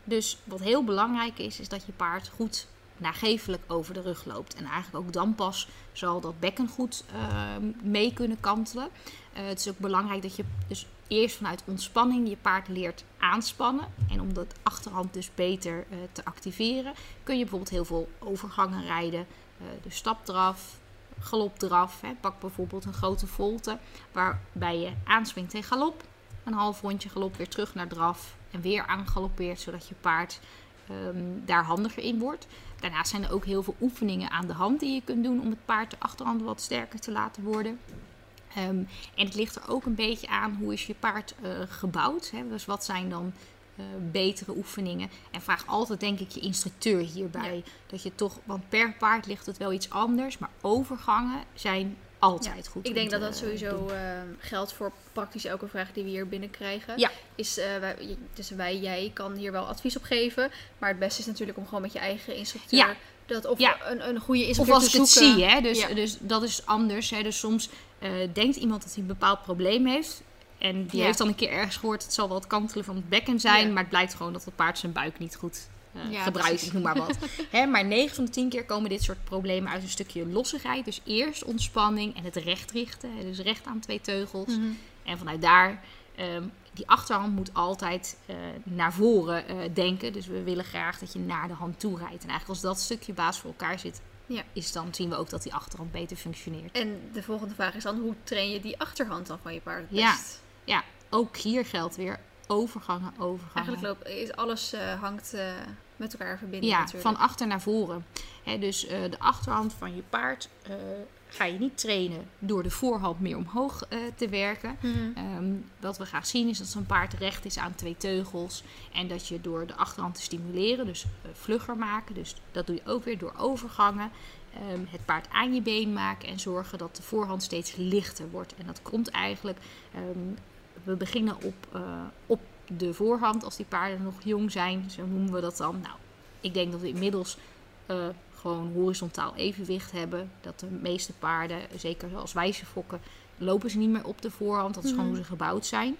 Dus wat heel belangrijk is, is dat je paard goed nagevelijk over de rug loopt. En eigenlijk ook dan pas zal dat bekken goed ehm, mee kunnen kantelen. Eh, het is ook belangrijk dat je dus eerst vanuit ontspanning je paard leert aanspannen. En om dat achterhand dus beter eh, te activeren, kun je bijvoorbeeld heel veel overgangen rijden. Eh dus stapdraf, galopdraf. Hè. Pak bijvoorbeeld een grote volte waarbij je aanspringt in galop. Een half rondje galop weer terug naar draf en weer aangaloppeert, zodat je paard ehm, daar handiger in wordt. Daarnaast zijn er ook heel veel oefeningen aan de hand die je kunt doen om het paard de achterhand wat sterker te laten worden. Ehm, en het ligt er ook een beetje aan hoe is je paard eh, gebouwd. Hè? Dus wat zijn dan eh, betere oefeningen? En vraag altijd denk ik je instructeur hierbij. Dat je toch, want per paard ligt het wel iets anders. Maar overgangen zijn altijd goed. Ik denk dat dat sowieso doen. eh, geldt voor praktisch elke vraag die we hier binnenkrijgen. Ja. Is, wij, dus wij, jij kan hier wel advies op geven. Maar het beste is natuurlijk om gewoon met je eigen instructeur... Ja. Dat of Ja. een, een goede Of instructeur als te ik het zie, hè? Dus, Ja. dus dat is anders. Hè? Dus soms eh, denkt iemand dat hij een bepaald probleem heeft. En die Ja. heeft dan een keer ergens gehoord, het zal wel het kantelen van het bekken zijn. Maar het blijkt gewoon dat het paard zijn buik niet goed eh, Ja, gebruikt. Ik noem maar wat. Hè, maar 9 van de 10 keer komen dit soort problemen uit een stukje lossigheid. Dus eerst ontspanning en het recht richten. Hè? Dus recht aan twee teugels. Mhm. En vanuit daar, ehm, die achterhand moet altijd eh, naar voren eh, denken. Dus we willen graag dat je naar de hand toe rijdt. En eigenlijk als dat stukje baas voor elkaar zit, Ja. is dan zien we ook dat die achterhand beter functioneert. En de volgende vraag is dan, hoe train je die achterhand dan van je paard het Ja. best? Ja, ook hier geldt weer overgangen, overgangen. Eigenlijk loopt, is alles eh, hangt met elkaar verbinden Ja, natuurlijk. van achter naar voren. Hè, dus eh, de achterhand van je paard eh, ga je niet trainen door de voorhand meer omhoog eh, te werken. Mhm. Ehm, wat we graag zien is dat zo'n paard recht is aan twee teugels. En dat je door de achterhand te stimuleren, dus vlugger maken. Dus dat doe je ook weer door overgangen. Ehm, het paard aan je been maken en zorgen dat de voorhand steeds lichter wordt. En dat komt eigenlijk, ehm, we beginnen op, eh, op de voorhand als die paarden nog jong zijn. Zo noemen we dat dan. Nou, ik denk dat we inmiddels eh, gewoon horizontaal evenwicht hebben. Dat de meeste paarden, zeker als wijze fokken, lopen ze niet meer op de voorhand. Dat is gewoon Mhm. hoe ze gebouwd zijn.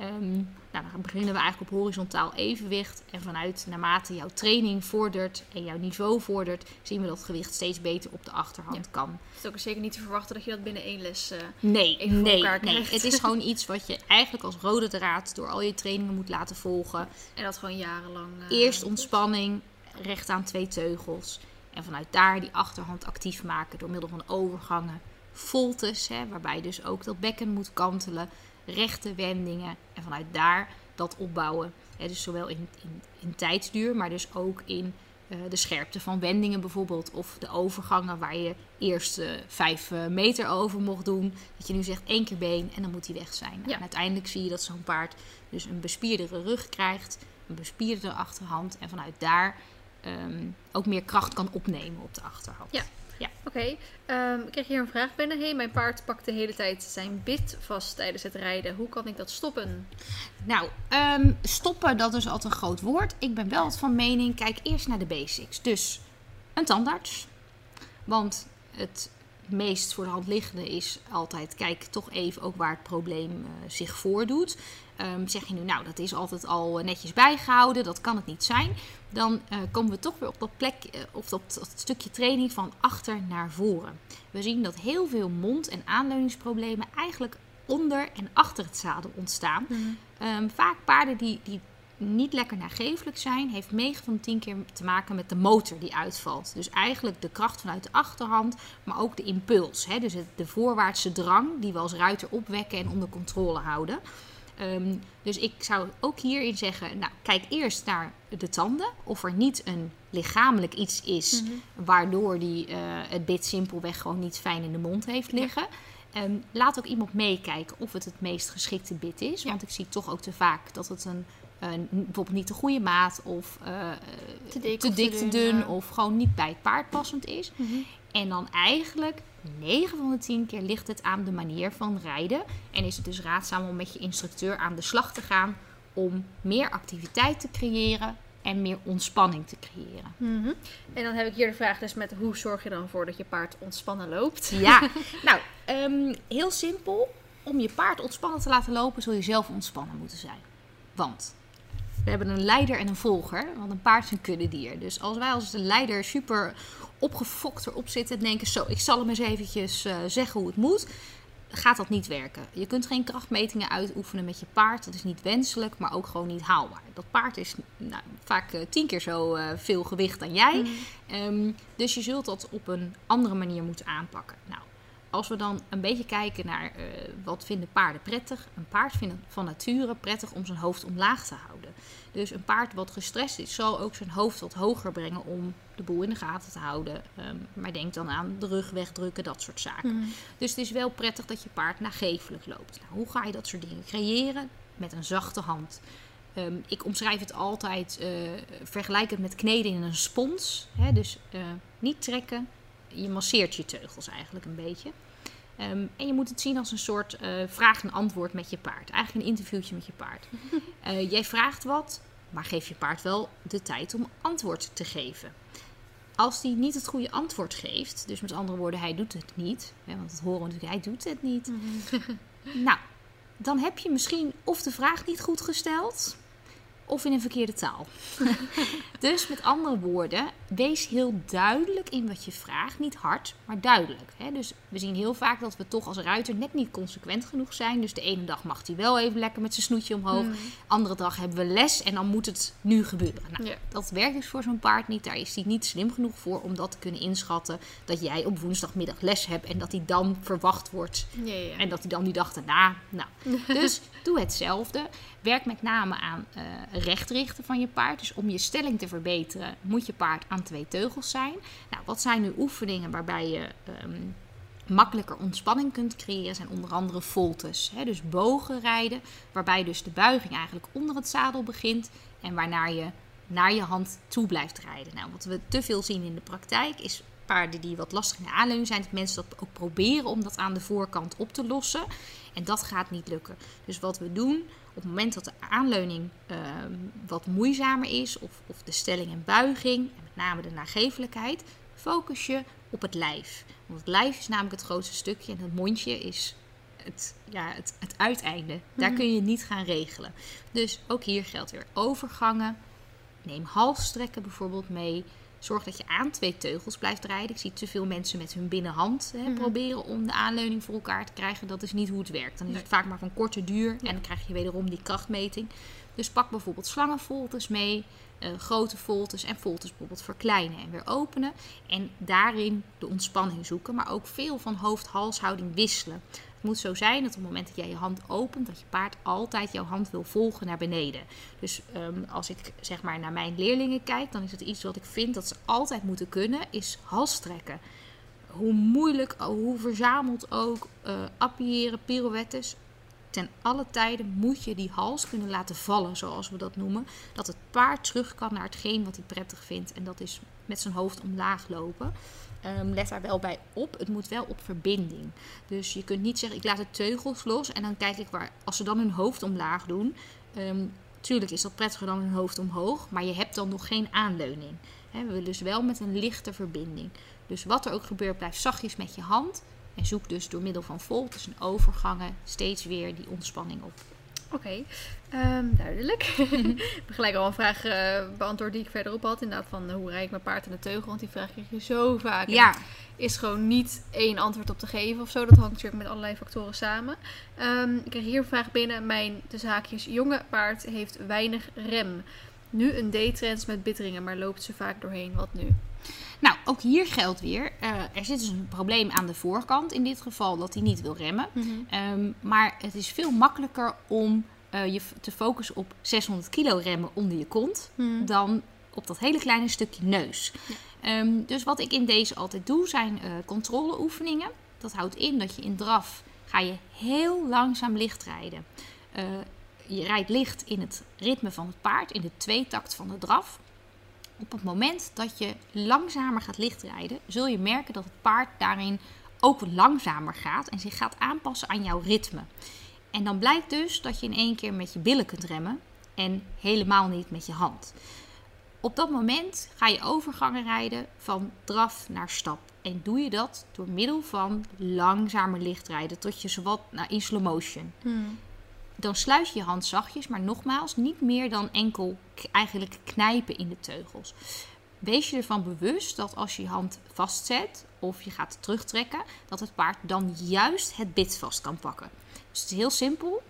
Ehm, nou, dan beginnen we eigenlijk op horizontaal evenwicht. En vanuit naarmate jouw training vordert en jouw niveau vordert, zien we dat het gewicht steeds beter op de achterhand kan. Het is ook zeker niet te verwachten dat je dat binnen één les... eh, Nee, Even nee, elkaar nee. krijgt. Het is gewoon iets wat je eigenlijk als rode draad door al je trainingen moet laten volgen. en dat gewoon jarenlang... eh, Eerst ontspanning, recht aan twee teugels. En vanuit daar die achterhand actief maken door middel van overgangen. Voltes, hè, waarbij dus ook dat bekken moet kantelen. Rechte wendingen. En vanuit daar dat opbouwen. Dus zowel in, in, in tijdsduur, maar dus ook in eh, de scherpte van wendingen bijvoorbeeld. Of de overgangen waar je eerst eh, vijf eh, meter over mocht doen. Dat je nu zegt één keer been en dan moet hij weg zijn. Nou, Ja. En uiteindelijk zie je dat zo'n paard dus een bespierdere rug krijgt. Een bespierdere achterhand. En vanuit daar ehm, ook meer kracht kan opnemen op de achterhand. Ja. Oké, ehm, ik kreeg hier een vraag binnen. Hey, mijn paard pakt de hele tijd zijn bit vast tijdens het rijden. Hoe kan ik dat stoppen? Nou, ehm, stoppen, dat is altijd een groot woord. Ik ben wel van mening, kijk eerst naar de basics. Dus een tandarts. Want het meest voor de hand liggende is altijd, kijk toch even ook waar het probleem eh, zich voordoet. Ehm, zeg je nu, nou, dat is altijd al eh, netjes bijgehouden, dat kan het niet zijn. Dan eh, komen we toch weer op dat plek, eh, of dat, dat stukje training van achter naar voren. We zien dat heel veel mond- en aanleuningsproblemen eigenlijk onder en achter het zadel ontstaan. Ehm, vaak paarden die, die niet lekker nagevelijk zijn, heeft 9 van de 10 keer te maken met de motor die uitvalt. Dus eigenlijk de kracht vanuit de achterhand, maar ook de impuls. Hè? Dus het, de voorwaartse drang die we als ruiter opwekken en onder controle houden. Ehm, dus ik zou ook hierin zeggen, nou, kijk eerst naar de tanden. Of er niet een lichamelijk iets is Mhm. waardoor die eh, het bit simpelweg gewoon niet fijn in de mond heeft liggen. Ehm, laat ook iemand meekijken of het het meest geschikte bit is. Want ik zie toch ook te vaak dat het een, een bijvoorbeeld niet de goede maat of eh, Te dik te, dun, ja. of gewoon niet bij het paard passend is. Mhm. En dan eigenlijk 9 van de 10 keer ligt het aan de manier van rijden. En is het dus raadzaam om met je instructeur aan de slag te gaan om meer activiteit te creëren en meer ontspanning te creëren. Mhm. En dan heb ik hier de vraag dus met hoe zorg je dan voor dat je paard ontspannen loopt? Ja, nou, ehm, heel simpel. Om je paard ontspannen te laten lopen, zul je zelf ontspannen moeten zijn. Want we hebben een leider en een volger, want een paard is een kuddedier. Dus als wij als de leider super opgefokt erop zitten en denken, zo, ik zal hem eens eventjes eh, zeggen hoe het moet, gaat dat niet werken. Je kunt geen krachtmetingen uitoefenen met je paard. Dat is niet wenselijk, maar ook gewoon niet haalbaar. Dat paard is nou, vaak eh, tien keer zo eh, veel gewicht dan jij. Ehm, dus je zult dat op een andere manier moeten aanpakken. Nou, als we dan een beetje kijken naar wat vinden paarden prettig. Een paard vindt van nature prettig om zijn hoofd omlaag te houden. Dus een paard wat gestrest is, zal ook zijn hoofd wat hoger brengen om de boel in de gaten te houden. Ehm, maar denk dan aan de rug wegdrukken, dat soort zaken. Mhm. Dus het is wel prettig dat je paard nagevelijk loopt. Nou, hoe ga je dat soort dingen creëren? Met een zachte hand. Ehm, ik omschrijf het altijd, eh vergelijk het met kneden in een spons. Hè? Dus eh, niet trekken, je masseert je teugels eigenlijk een beetje. Ehm, en je moet het zien als een soort eh, vraag en antwoord met je paard. Eigenlijk een interviewtje met je paard. Eh, jij vraagt wat, maar geef je paard wel de tijd om antwoord te geven. Als die niet het goede antwoord geeft, dus met andere woorden, hij doet het niet, hè, want dat horen natuurlijk, hij doet het niet. Nou, dan heb je misschien of de vraag niet goed gesteld, of in een verkeerde taal. dus met andere woorden, wees heel duidelijk in wat je vraagt. Niet hard, maar duidelijk. Hè? Dus we zien heel vaak dat we toch als ruiter net niet consequent genoeg zijn. Dus de ene dag mag hij wel even lekker met zijn snoetje omhoog. Mhm. Andere dag hebben we les en dan moet het nu gebeuren. Nou, Ja. Dat werkt dus voor zo'n paard niet. Daar is hij niet slim genoeg voor om dat te kunnen inschatten. Dat jij op woensdagmiddag les hebt en dat hij dan verwacht wordt Ja, ja, ja. en dat hij dan die dag daarna. Nou, dus doe hetzelfde. Werk met name aan eh rechtrichten van je paard. Dus om je stelling te verbeteren, moet je paard aan twee teugels zijn. Nou, wat zijn nu oefeningen waarbij je ehm, makkelijker ontspanning kunt creëren? Zijn onder andere voltes. Hè? Dus bogen rijden, waarbij dus de buiging eigenlijk onder het zadel begint en waarna je naar je hand toe blijft rijden. Nou, wat we te veel zien in de praktijk is paarden die wat lastig in de aanleuning zijn, dat mensen dat ook proberen om dat aan de voorkant op te lossen. En dat gaat niet lukken. Dus wat we doen, op het moment dat de aanleuning ehm, wat moeizamer is, of, of de stelling en buiging, en met name de nagevelijkheid, focus je op het lijf. Want het lijf is namelijk het grootste stukje en het mondje is het, ja, het, het uiteinde. Daar kun je niet gaan regelen. Dus ook hier geldt weer overgangen. Neem halsstrekken bijvoorbeeld mee. Zorg dat je aan twee teugels blijft rijden. Ik zie te veel mensen met hun binnenhand hè, Mhm. proberen om de aanleuning voor elkaar te krijgen. Dat is niet hoe het werkt. Dan is Nee. het vaak maar van korte duur Ja. en dan krijg je wederom die krachtmeting. Dus pak bijvoorbeeld slangenvoltes mee, eh, grote voltes en voltes bijvoorbeeld verkleinen en weer openen. En daarin de ontspanning zoeken, maar ook veel van hoofd-halshouding wisselen. Het moet zo zijn dat op het moment dat jij je hand opent, dat je paard altijd jouw hand wil volgen naar beneden. Dus ehm, als ik zeg maar naar mijn leerlingen kijk, dan is het iets wat ik vind dat ze altijd moeten kunnen, is halstrekken. Hoe moeilijk, hoe verzameld ook, eh appiëren, pirouettes. Ten alle tijden moet je die hals kunnen laten vallen, zoals we dat noemen. Dat het paard terug kan naar hetgeen wat hij prettig vindt. En dat is met zijn hoofd omlaag lopen. Ehm, let daar wel bij op. Het moet wel op verbinding. Dus je kunt niet zeggen, ik laat de teugels los en dan kijk ik waar. Als ze dan hun hoofd omlaag doen. ehm, tuurlijk is dat prettiger dan hun hoofd omhoog. Maar je hebt dan nog geen aanleuning. Hè, we willen dus wel met een lichte verbinding. Dus wat er ook gebeurt, blijf zachtjes met je hand. En zoek dus door middel van voltes en overgangen steeds weer die ontspanning op. Oké, ehm, duidelijk. ik heb gelijk al een vraag eh, beantwoord die ik verderop had. Inderdaad, van eh, hoe rijd ik mijn paard in de teugel? Want die vraag krijg je zo vaak. Ja, is gewoon niet één antwoord op te geven of zo. Dat hangt natuurlijk met allerlei factoren samen. Ehm, ik kreeg hier een vraag binnen. Mijn, de zaakjes, jonge paard heeft weinig rem. Nu een D-trends met bitteringen, maar loopt ze vaak doorheen. Wat nu? nou ook hier geldt weer. eh, er zit dus een probleem aan de voorkant. In dit geval dat hij niet wil remmen. Ehm, maar het is veel makkelijker om eh, je te focussen op 600 kilo remmen onder je kont Hmm. dan op dat hele kleine stukje neus. Ehm, dus wat ik in deze altijd doe zijn eh, controleoefeningen. Dat houdt in dat je in draf ga je heel langzaam licht rijden. Je rijdt licht in het ritme van het paard, in de tweetakt van de draf. Op het moment dat je langzamer gaat lichtrijden, zul je merken dat het paard daarin ook wat langzamer gaat en zich gaat aanpassen aan jouw ritme. En dan blijkt dus dat je in één keer met je billen kunt remmen en helemaal niet met je hand. Op dat moment ga je overgangen rijden van draf naar stap. En doe je dat door middel van langzamer lichtrijden tot je zowat nou, in slow motion. Hmm. Dan sluit je je hand zachtjes, maar nogmaals niet meer dan enkel eigenlijk knijpen in de teugels. Wees je ervan bewust dat als je je hand vastzet of je gaat terugtrekken, dat het paard dan juist het bit vast kan pakken. Dus het is heel simpel.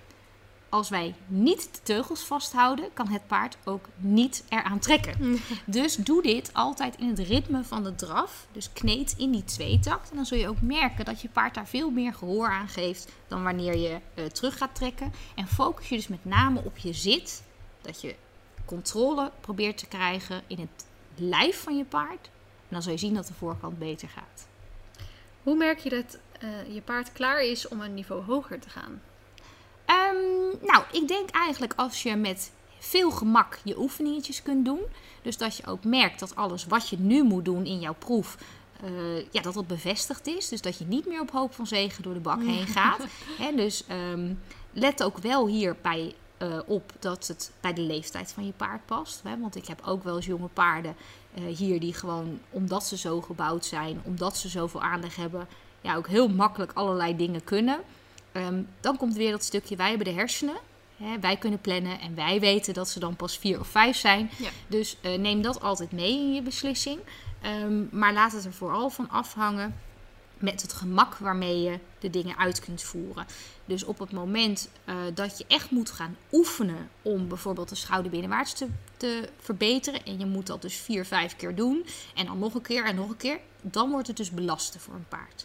Als wij niet de teugels vasthouden, kan het paard ook niet eraan trekken. Dus doe dit altijd in het ritme van de draf. Dus kneed in die tweetakt. En dan zul je ook merken dat je paard daar veel meer gehoor aan geeft dan wanneer je eh, terug gaat trekken. En focus je dus met name op je zit. Dat je controle probeert te krijgen in het lijf van je paard. En dan zul je zien dat de voorkant beter gaat. Hoe merk je dat eh, je paard klaar is om een niveau hoger te gaan? Ehm, nou, ik denk eigenlijk als je met veel gemak je oefeningetjes kunt doen. Dus dat je ook merkt dat alles wat je nu moet doen in jouw proef, eh, ja, dat dat bevestigd is. Dus dat je niet meer op hoop van zegen door de bak heen gaat. Dus ehm, let ook wel hierbij eh, op dat het bij de leeftijd van je paard past. Hè? Want ik heb ook wel eens jonge paarden eh, hier die gewoon, omdat ze zo gebouwd zijn, omdat ze zoveel aandacht hebben, ja, ook heel makkelijk allerlei dingen kunnen. Ehm, dan komt weer dat stukje, wij hebben de hersenen. Hè, wij kunnen plannen en wij weten dat ze dan pas vier of vijf zijn. Ja. Dus eh, neem dat altijd mee in je beslissing. Ehm, maar laat het er vooral van afhangen met het gemak waarmee je de dingen uit kunt voeren. Dus op het moment eh, dat je echt moet gaan oefenen om bijvoorbeeld de schouder binnenwaarts te, te verbeteren. En je moet dat dus vier, vijf keer doen. En dan nog een keer en nog een keer. Dan wordt het dus belasten voor een paard.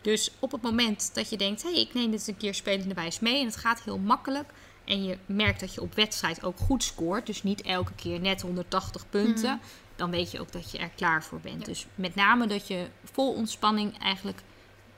Dus op het moment dat je denkt, hé, hey, ik neem dit een keer spelende wijs mee en het gaat heel makkelijk. En je merkt dat je op wedstrijd ook goed scoort. Dus niet elke keer net 180 punten. Dan weet je ook dat je er klaar voor bent. Ja. Dus met name dat je vol ontspanning eigenlijk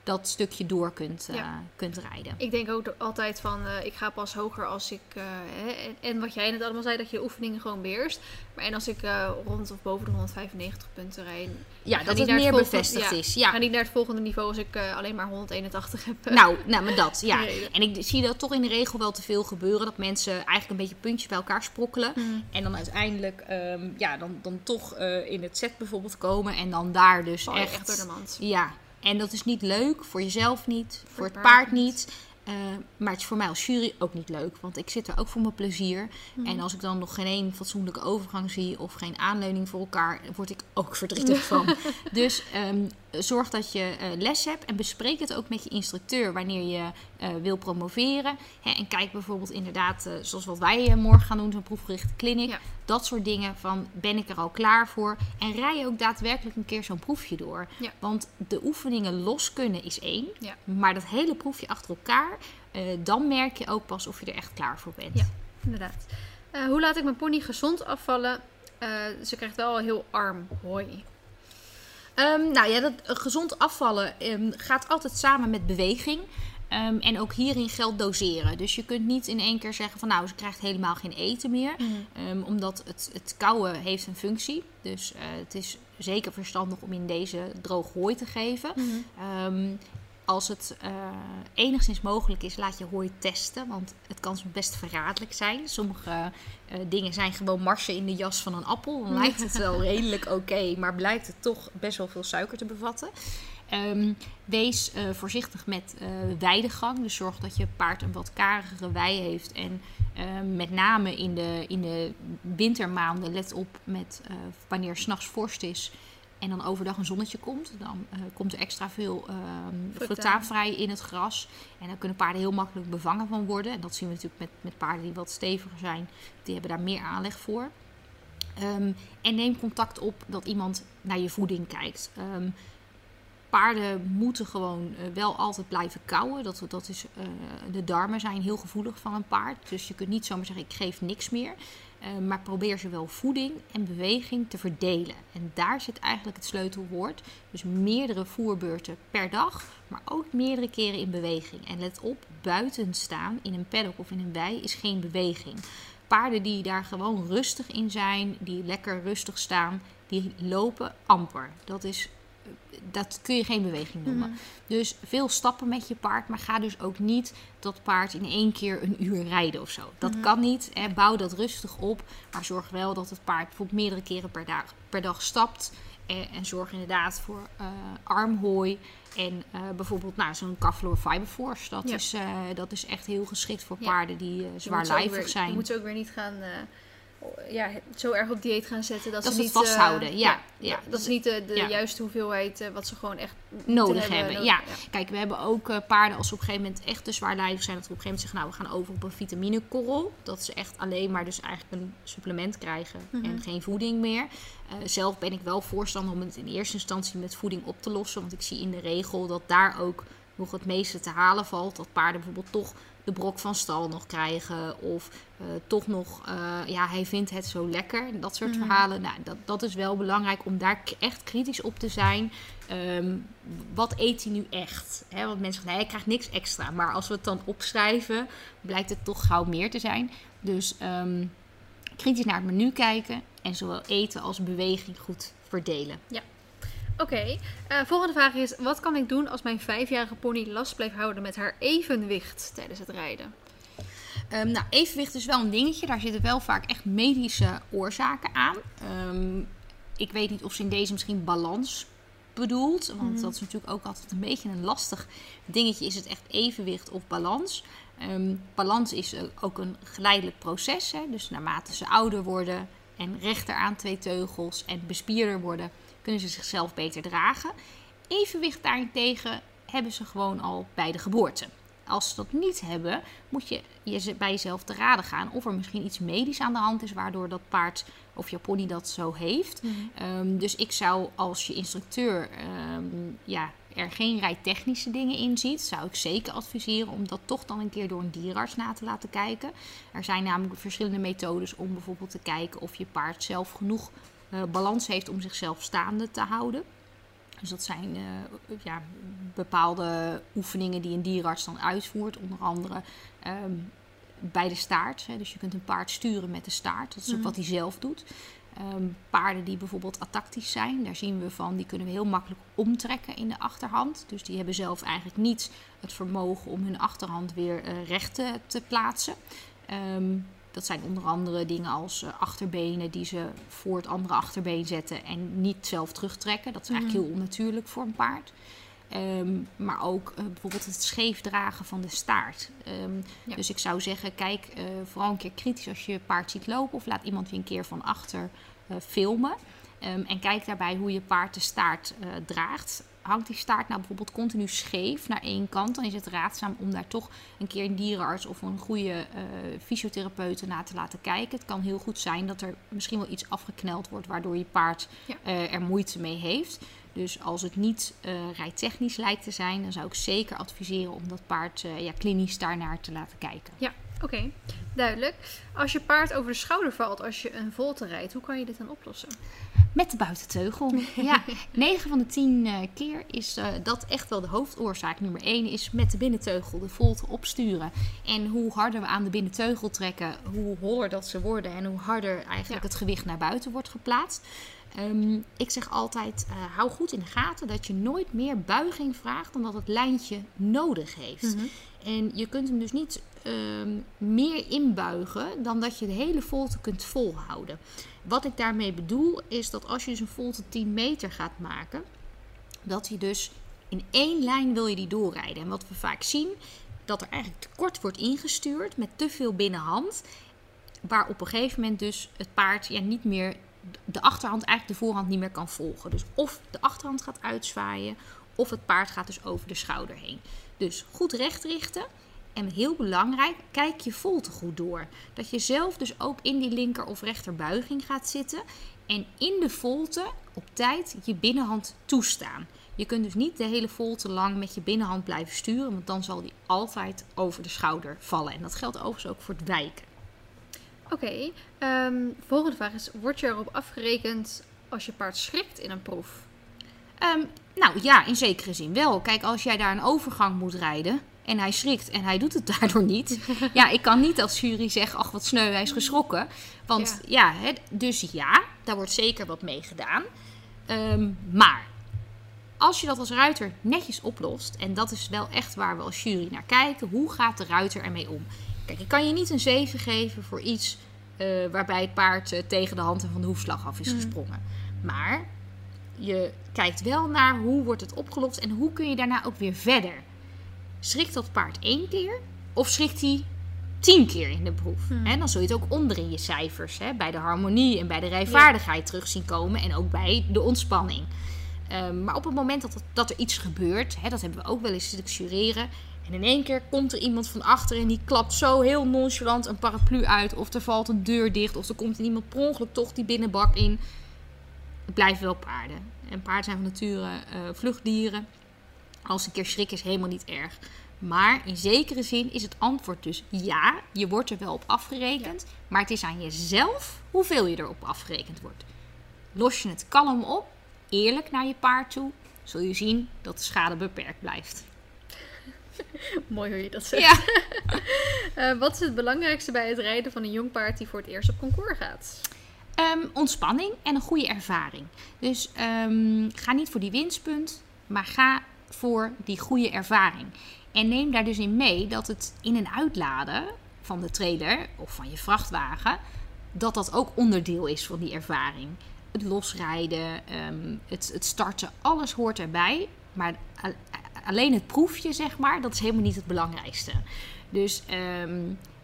dat stukje door kunt, eh, kunt rijden. Ik denk ook altijd van, eh, ik ga pas hoger als ik... eh, hè, en, wat jij net allemaal zei, dat je de oefeningen gewoon beheerst. Maar en als ik rond of boven de 195 punten rijd... Ja, dat het meer bevestigd ja, is. Ja, ga niet naar het volgende niveau als ik alleen maar 181 heb. Nou, nou, maar dat, ja. Nee, En ik zie dat toch in de regel wel te veel gebeuren. Dat mensen eigenlijk een beetje puntjes bij elkaar sprokkelen. Hmm. En dan uiteindelijk, ehm, ja, dan, dan toch in het set bijvoorbeeld komen. En dan daar dus je echt... echt door de mand. Ja, en dat is niet leuk. Voor jezelf niet. Voor, het het paard paard niet. Eh, maar het is voor mij als jury ook niet leuk. Want ik zit er ook voor mijn plezier. Mhm. En als ik dan nog geen één fatsoenlijke overgang zie... of geen aanleuning voor elkaar... word ik ook verdrietig van. Dus ehm, zorg dat je eh, les hebt. En bespreek het ook met je instructeur... wanneer je eh, wil promoveren. Hè, en kijk bijvoorbeeld inderdaad... eh, zoals wat wij morgen gaan doen... zo'n proefgerichte clinic. Ja. Dat soort dingen van... ben ik er al klaar voor? En rij ook daadwerkelijk een keer zo'n proefje door. Ja. Want de oefeningen los kunnen is één. Ja. Maar dat hele proefje achter elkaar, dan merk je ook pas of je er echt klaar voor bent. Ja. Inderdaad. Hoe laat ik mijn pony gezond afvallen? Ze krijgt wel heel arm hooi. Ehm, nou ja, dat eh, gezond afvallen ehm, gaat altijd samen met beweging. Ehm, en ook hierin geldt doseren. Dus je kunt niet in één keer zeggen van nou, ze krijgt helemaal geen eten meer. Ehm, omdat het, het kouwen heeft een functie. Dus eh, het is zeker verstandig om in deze droog hooi te geven. Ehm, als het eh, enigszins mogelijk is, laat je hooi testen. Want het kan soms best verraderlijk zijn. Sommige eh, dingen zijn gewoon marsen in de jas van een appel. Dan lijkt het wel redelijk oké, maar blijkt het toch best wel veel suiker te bevatten. Ehm, wees eh, voorzichtig met weidegang. Dus zorg dat je paard een wat karigere wei heeft. En ehm, met name in de, in de wintermaanden let op met wanneer s'nachts vorst is. En dan overdag een zonnetje komt. Dan eh, komt er extra veel ehm fructaan vrij in het gras. En dan kunnen paarden heel makkelijk bevangen van worden. En dat zien we natuurlijk met, met paarden die wat steviger zijn. Die hebben daar meer aanleg voor. Ehm, en neem contact op dat iemand naar je voeding kijkt. Ehm, paarden moeten gewoon eh, wel altijd blijven kauwen. Dat, dat is, eh, de darmen zijn heel gevoelig van een paard. Dus je kunt niet zomaar zeggen, ik geef niks meer. Eh, maar probeer zowel voeding en beweging te verdelen. En daar zit eigenlijk het sleutelwoord. Dus meerdere voerbeurten per dag, maar ook meerdere keren in beweging. En let op, buiten staan in een paddock of in een wei is geen beweging. Paarden die daar gewoon rustig in zijn, die lekker rustig staan, die lopen amper. Dat is dat kun je geen beweging noemen. Mhm. Dus veel stappen met je paard, maar ga dus ook niet dat paard in één keer een uur rijden of zo. Dat Mhm. kan niet. Hè. Bouw dat rustig op, maar zorg wel dat het paard bijvoorbeeld meerdere keren per dag, per dag stapt. En, en zorg inderdaad voor eh, armhooi en eh, bijvoorbeeld nou, zo'n Cavlor Fiber Force. Dat, Ja. is, eh, dat is echt heel geschikt voor Ja. paarden die zwaarlijvig weer- zijn. Je moet ze ook weer niet gaan... eh, ja, zo erg op dieet gaan zetten dat, Dat ze ze niet het vasthouden, eh, ja, ja. dat is niet de, de Ja. juiste hoeveelheid eh, wat ze gewoon echt nodig hebben. nodig- ja. Kijk, we hebben ook eh, paarden als ze op een gegeven moment echt te zwaarlijvig zijn. Dat we op een gegeven moment zeggen, nou we gaan over op een vitaminekorrel. Dat ze echt alleen maar dus eigenlijk een supplement krijgen Mhm. en geen voeding meer. Eh, zelf ben ik wel voorstander om het in eerste instantie met voeding op te lossen. Want ik zie in de regel dat daar ook nog het meeste te halen valt. Dat paarden bijvoorbeeld toch de brok van stal nog krijgen. Of eh, toch nog, eh, ja, hij vindt het zo lekker. Dat soort Mhm. verhalen. Nou, dat, dat is wel belangrijk om daar echt kritisch op te zijn. Ehm, wat eet hij nu echt? Hè, want mensen zeggen, nee, hij krijgt niks extra. Maar als we het dan opschrijven, blijkt het toch gauw meer te zijn. Dus ehm, kritisch naar het menu kijken. En zowel eten als beweging goed verdelen. Oké, eh, volgende vraag is: wat kan ik doen als mijn vijfjarige pony last blijft houden met haar evenwicht tijdens het rijden? Ehm, nou, evenwicht is wel een dingetje. Daar zitten wel vaak echt medische oorzaken aan. Ehm, ik weet niet of ze in deze misschien balans bedoelt. Want Mhm. dat is natuurlijk ook altijd een beetje een lastig dingetje. Is het echt evenwicht of balans? Ehm, balans is eh, ook een geleidelijk proces. Hè? Dus naarmate ze ouder worden en rechter aan twee teugels en bespierder worden, kunnen ze zichzelf beter dragen. Evenwicht daarentegen hebben ze gewoon al bij de geboorte. Als ze dat niet hebben, moet je, bij jezelf te raden gaan of er misschien iets medisch aan de hand is, waardoor dat paard of je pony dat zo heeft. Ehm, dus ik zou als je instructeur ehm, ja, er geen rijtechnische dingen in ziet, zou ik zeker adviseren om dat toch dan een keer door een dierenarts na te laten kijken. Er zijn namelijk verschillende methodes om bijvoorbeeld te kijken of je paard zelf genoeg balans heeft om zichzelf staande te houden. Dus dat zijn eh, ja, bepaalde oefeningen die een dierenarts dan uitvoert. Onder andere ehm, bij de staart. Hè. Dus je kunt een paard sturen met de staart. Dat is ook Mhm. wat hij zelf doet. Ehm, paarden die bijvoorbeeld atactisch zijn, daar zien we van, die kunnen we heel makkelijk omtrekken in de achterhand. Dus die hebben zelf eigenlijk niet het vermogen om hun achterhand weer eh, recht te, te plaatsen. Ehm, dat zijn onder andere dingen als eh, achterbenen die ze voor het andere achterbeen zetten en niet zelf terugtrekken. Dat is eigenlijk Mhm. heel onnatuurlijk voor een paard. Ehm, maar ook eh, bijvoorbeeld het scheef dragen van de staart. Ehm, Ja. Dus ik zou zeggen, kijk eh, vooral een keer kritisch als je je paard ziet lopen. Of laat iemand je een keer van achter filmen. Ehm, en kijk daarbij hoe je paard de staart draagt. Hangt die staart nou bijvoorbeeld continu scheef naar één kant, dan is het raadzaam om daar toch een keer een dierenarts of een goede eh fysiotherapeut naar te laten kijken. Het kan heel goed zijn dat er misschien wel iets afgekneld wordt, waardoor je paard Ja. eh, er moeite mee heeft. Dus als het niet eh rijtechnisch lijkt te zijn, dan zou ik zeker adviseren om dat paard ja, klinisch daarnaar te laten kijken. Oké, duidelijk. Als je paard over de schouder valt als je een volte rijdt, hoe kan je dit dan oplossen? Met de buitenteugel. Ja, 9 van de 10 eh, keer is eh, dat echt wel de hoofdoorzaak. Nummer 1 is met de binnenteugel de volte opsturen. En hoe harder we aan de binnenteugel trekken, hoe holler dat ze worden en hoe harder eigenlijk Ja. het gewicht naar buiten wordt geplaatst. Ehm, ik zeg altijd, eh, hou goed in de gaten dat je nooit meer buiging vraagt dan dat het lijntje nodig heeft. En je kunt hem dus niet ehm, meer inbuigen dan dat je de hele volte kunt volhouden. Wat ik daarmee bedoel is dat als je dus een volte 10 meter gaat maken, dat hij dus in één lijn wil je die doorrijden. En wat we vaak zien, dat er eigenlijk te kort wordt ingestuurd met te veel binnenhand. Waar op een gegeven moment dus het paard ja, niet meer de achterhand eigenlijk de voorhand niet meer kan volgen. Dus of de achterhand gaat uitzwaaien, of het paard gaat dus over de schouder heen. Dus goed recht richten. En heel belangrijk, kijk je volte goed door. Dat je zelf dus ook in die linker of rechterbuiging gaat zitten. En in de volte op tijd je binnenhand toestaan. Je kunt dus niet de hele volte lang met je binnenhand blijven sturen, want dan zal die altijd over de schouder vallen. En dat geldt overigens ook voor het wijken. Oké, ehm, volgende vraag is: word je erop afgerekend als je paard schrikt in een proef? Ehm, nou ja, in zekere zin wel. Kijk, als jij daar een overgang moet rijden en hij schrikt en hij doet het daardoor niet. ja, ik kan niet als jury zeggen, ach wat sneu, hij is geschrokken. Want ja, hè, dus ja, daar wordt zeker wat mee gedaan. Ehm, maar als je dat als ruiter netjes oplost, en dat is wel echt waar we als jury naar kijken, hoe gaat de ruiter ermee om? Kijk, ik kan je niet een 7 geven voor iets eh, waarbij het paard eh, tegen de hand en van de hoefslag af is Mhm. gesprongen. Maar je kijkt wel naar hoe wordt het opgelost en hoe kun je daarna ook weer verder. Schrikt dat paard één keer of schrikt hij tien keer in de proef? Hmm. Hè, dan zul je het ook onder in je cijfers, hè, bij de harmonie en bij de rijvaardigheid terug zien komen en ook bij de ontspanning. Ehm, maar op het moment dat, dat er iets gebeurt, hè, dat hebben we ook wel eens zitten jureren. En in één keer komt er iemand van achter en die klapt zo heel nonchalant een paraplu uit. Of er valt een deur dicht. Of er komt iemand per ongeluk toch die binnenbak in. Het blijven wel paarden. En paarden zijn van nature eh, vluchtdieren. Als een keer schrikken is helemaal niet erg. Maar in zekere zin is het antwoord dus ja. Je wordt er wel op afgerekend. Maar het is aan jezelf hoeveel je erop afgerekend wordt. Los je het kalm op, eerlijk naar je paard toe, zul je zien dat de schade beperkt blijft. Mooi hoe je dat zegt. Ja. Eh, wat is het belangrijkste bij het rijden van een jong paard die voor het eerst op concours gaat? Ehm, ontspanning en een goede ervaring. Dus ehm, ga niet voor die winstpunt, maar ga voor die goede ervaring. En neem daar dus in mee dat het in- en uitladen van de trailer of van je vrachtwagen, dat dat ook onderdeel is van die ervaring. Het losrijden, ehm, het, het starten, alles hoort erbij. Maar alleen het proefje, zeg maar, dat is helemaal niet het belangrijkste. Dus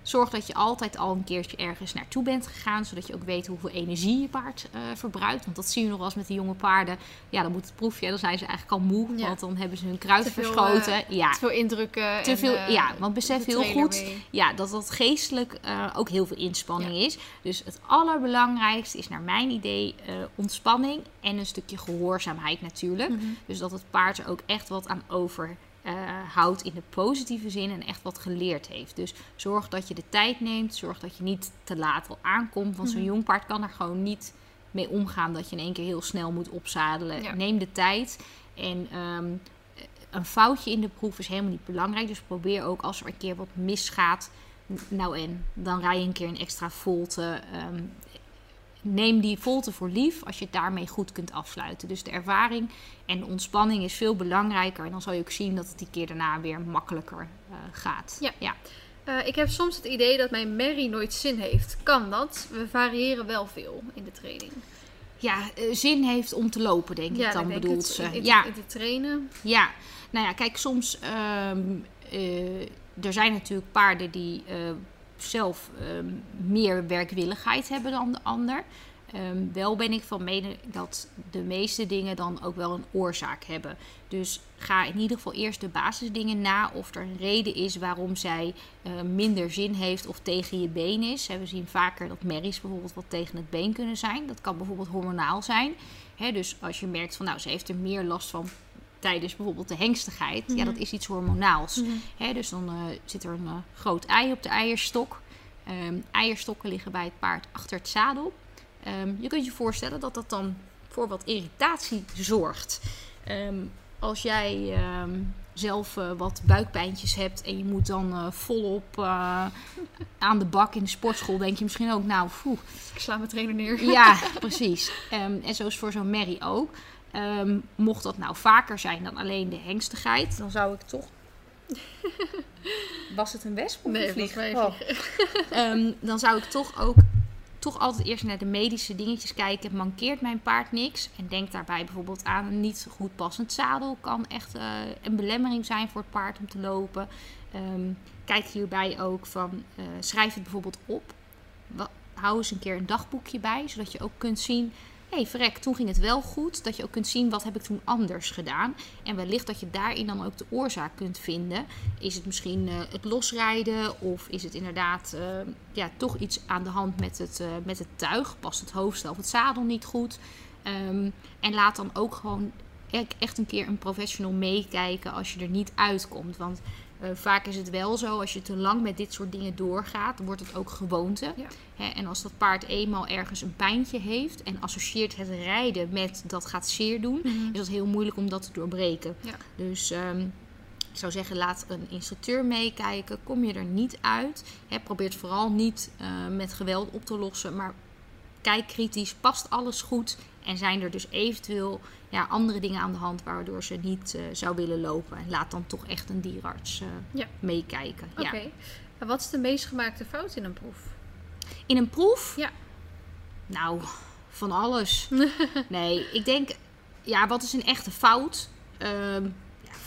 zorg dat je altijd al een keertje ergens naartoe bent gegaan, zodat je ook weet hoeveel energie je paard eh, verbruikt. Want dat zie je nog wel eens met de jonge paarden. Ja, dan moet het proefje, dan zijn ze eigenlijk al moe, Ja. want dan hebben ze hun kruid Te veel, verschoten. eh, ja, Te veel indrukken. te en, veel, eh, ja, want besef heel goed mee. ja, dat dat geestelijk ook heel veel inspanning is. Dus het allerbelangrijkste is naar mijn idee ontspanning en een stukje gehoorzaamheid natuurlijk. Mhm. Dus dat het paard er ook echt wat aan over eh, houdt in de positieve zin en echt wat geleerd heeft. Dus zorg dat je de tijd neemt, zorg dat je niet te laat al aankomt. Want zo'n Mhm. jong paard kan er gewoon niet mee omgaan dat je in één keer heel snel moet opzadelen. Ja. Neem de tijd en ehm, een foutje in de proef is helemaal niet belangrijk. Dus probeer ook als er een keer wat misgaat. Nou en, dan rij je een keer een extra volte. ehm, neem die volte voor lief als je het daarmee goed kunt afsluiten. Dus de ervaring en de ontspanning is veel belangrijker. En dan zal je ook zien dat het die keer daarna weer makkelijker eh, gaat. Ja. ja. Eh, ik heb soms het idee dat mijn merrie nooit zin heeft. Kan dat? We variëren wel veel in de training. Ja, eh, zin heeft om te lopen, denk ik dan denk bedoelt ze. in, in- ja, in te trainen. Ja, nou ja, kijk, soms. eh, er zijn natuurlijk paarden die zelf ehm, meer werkwilligheid hebben dan de ander. Ehm, wel ben ik van mening dat de meeste dingen dan ook wel een oorzaak hebben. Dus ga in ieder geval eerst de basisdingen na of er een reden is waarom zij eh, minder zin heeft of tegen je been is. We zien vaker dat merries bijvoorbeeld wat tegen het been kunnen zijn. Dat kan bijvoorbeeld hormonaal zijn. Dus als je merkt van nou, ze heeft er meer last van tijdens bijvoorbeeld de hengstigheid. Ja, Mhm. dat is iets hormonaals. Hè, dus dan eh, zit er een eh, groot ei op de eierstok. Ehm, eierstokken liggen bij het paard achter het zadel. Ehm, je kunt je voorstellen dat dat dan voor wat irritatie zorgt. Ehm, als jij zelf eh, wat buikpijntjes hebt en je moet dan volop aan de bak in de sportschool, denk je misschien ook, nou, poeh, Ik sla mijn trainer neer. ja, precies. En zo is voor zo'n merrie ook. Ehm, mocht dat nou vaker zijn dan alleen de hengstigheid, dan zou ik toch. Was het een wesp of Nee, een vlieg? mij Oh. Ehm, dan zou ik toch ook toch altijd eerst naar de medische dingetjes kijken. Mankeert mijn paard niks? En denk daarbij bijvoorbeeld aan een niet goed passend zadel. Kan echt eh, een belemmering zijn voor het paard om te lopen. Ehm, kijk hierbij ook van, eh, schrijf het bijvoorbeeld op. Hou eens een keer een dagboekje bij, zodat je ook kunt zien... Hey, verrek, toen ging het wel goed. Dat je ook kunt zien, wat heb ik toen anders gedaan? En wellicht dat je daarin dan ook de oorzaak kunt vinden. Is het misschien eh, het losrijden? Of is het inderdaad eh, ja, toch iets aan de hand met het, eh, met het tuig? Past het hoofdstel of het zadel niet goed? Ehm, en laat dan ook gewoon e- echt een keer een professional meekijken als je er niet uitkomt. Want eh, vaak is het wel zo, als je te lang met dit soort dingen doorgaat, wordt het ook gewoonte. Ja. Hè, en als dat paard eenmaal ergens een pijntje heeft en associeert het rijden met dat gaat zeer doen, is dat heel moeilijk om dat te doorbreken. Ja. Dus ehm, ik zou zeggen, laat een instructeur meekijken. Kom je er niet uit, hè, probeer het vooral niet eh, met geweld op te lossen, maar kijk kritisch, past alles goed en zijn er dus eventueel ja, andere dingen aan de hand waardoor ze niet eh, zou willen lopen. En laat dan toch echt een dierarts eh, Ja. meekijken. Oké. Ja. En wat is de meest gemaakte fout in een proef? In een proef? Ja. Nou, van alles. nee, ik denk, ja, wat is een echte fout? Ehm,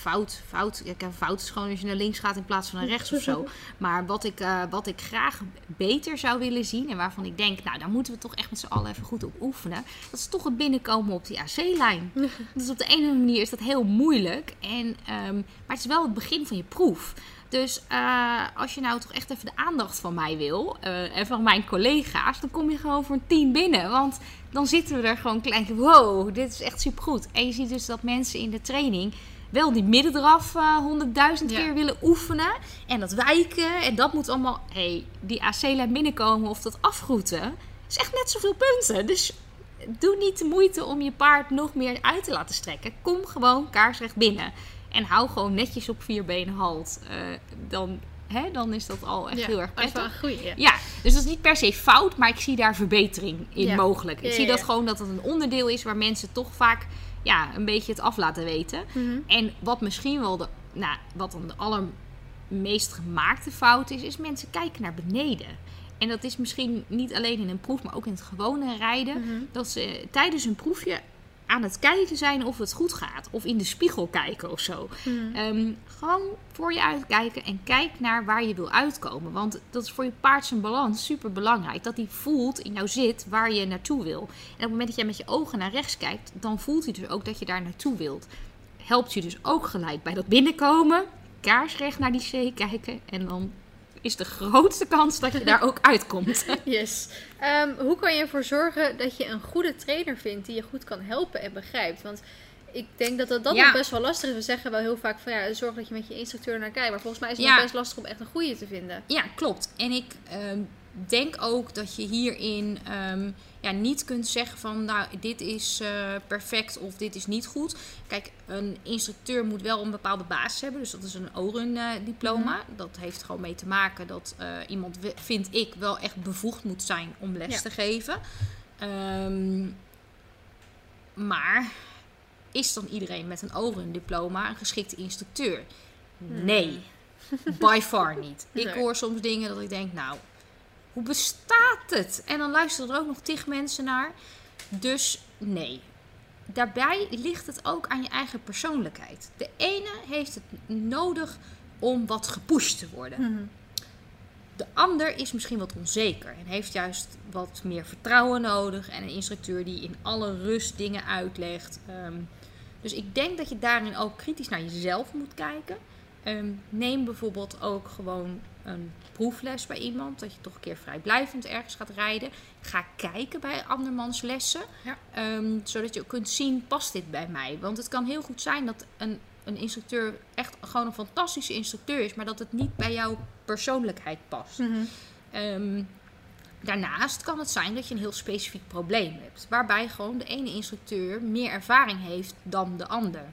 fout, fout. Een fout is gewoon als je naar links gaat in plaats van naar rechts of zo. Maar wat ik, eh, wat ik graag beter zou willen zien en waarvan ik denk, nou, daar moeten we toch echt met z'n allen even goed op oefenen. Dat is toch het binnenkomen op die AC-lijn. dus op de ene manier is dat heel moeilijk. En, ehm, maar het is wel het begin van je proef. Dus eh, als je nou toch echt even de aandacht van mij wil eh, en van mijn collega's, dan kom je gewoon voor een team binnen. Want dan zitten we er gewoon klein. Wow, dit is echt supergoed. En je ziet dus dat mensen in de training wel die middendraf eh, honderdduizend Ja. keer willen oefenen. En dat wijken. En dat moet allemaal, hey, die AC-lijn binnenkomen of dat afgroeten. is echt net zoveel punten. Dus doe niet de moeite om je paard nog meer uit te laten strekken. Kom gewoon kaarsrecht binnen. En hou gewoon netjes op vier benen halt. Eh, dan, hè, dan is dat al echt Ja, heel erg prettig. een goeie. Ja. Ja, dus dat is niet per se fout, maar ik zie daar verbetering in Ja. mogelijk. Ik zie dat gewoon dat het een onderdeel is waar mensen toch vaak ja, een beetje het af laten weten. Mhm. En wat misschien wel de, nou, wat dan de allermeest gemaakte fout is, is mensen kijken naar beneden. En dat is misschien niet alleen in een proef, maar ook in het gewone rijden. Mhm. Dat ze tijdens een proefje aan het kijken zijn of het goed gaat. Of in de spiegel kijken of zo. Mhm. Ehm, gewoon voor je uitkijken en kijk naar waar je wil uitkomen. Want dat is voor je paard zijn balans super belangrijk. Dat hij voelt in jouw zit waar je naartoe wil. En op het moment dat jij met je ogen naar rechts kijkt, dan voelt hij dus ook dat je daar naartoe wilt. Helpt je dus ook gelijk bij dat binnenkomen. Kaarsrecht naar die C kijken. En dan is de grootste kans dat je daar ook uitkomt. Yes. Ehm, hoe kan je ervoor zorgen dat je een goede trainer vindt die je goed kan helpen en begrijpt? Want ik denk dat dat, dat Ja. nog best wel lastig is. We zeggen wel heel vaak van ja, zorg dat je met je instructeur naar kijkt. Maar volgens mij is het Ja. nog best lastig om echt een goede te vinden. Ja, klopt. En ik ehm, denk ook dat je hierin ehm, ja, niet kunt zeggen van nou, dit is eh, perfect of dit is niet goed. Kijk, een instructeur moet wel een bepaalde basis hebben. Dus dat is een ORUN-diploma. Dat heeft gewoon mee te maken dat eh, iemand, vind ik, wel echt bevoegd moet zijn om les Ja. te geven. Ehm, maar is dan iedereen met een ORUN-diploma een geschikte instructeur? Nee. By far niet. Ik Nee. hoor soms dingen dat ik denk, nou, hoe bestaat het? En dan luisteren er ook nog tig mensen naar. Dus nee. Daarbij ligt het ook aan je eigen persoonlijkheid. De ene heeft het nodig om wat gepusht te worden. Mhm. De ander is misschien wat onzeker en heeft juist wat meer vertrouwen nodig. En een instructeur die in alle rust dingen uitlegt. Ehm, dus ik denk dat je daarin ook kritisch naar jezelf moet kijken. Ehm, neem bijvoorbeeld ook gewoon een proefles bij iemand. Dat je toch een keer vrijblijvend ergens gaat rijden. Ga kijken bij andermans lessen. Ja. Ehm, zodat je ook kunt zien, past dit bij mij? Want het kan heel goed zijn dat een, een instructeur echt gewoon een fantastische instructeur is. Maar dat het niet bij jouw persoonlijkheid past. Mhm. Ehm, daarnaast kan het zijn dat je een heel specifiek probleem hebt. Waarbij gewoon de ene instructeur meer ervaring heeft dan de ander.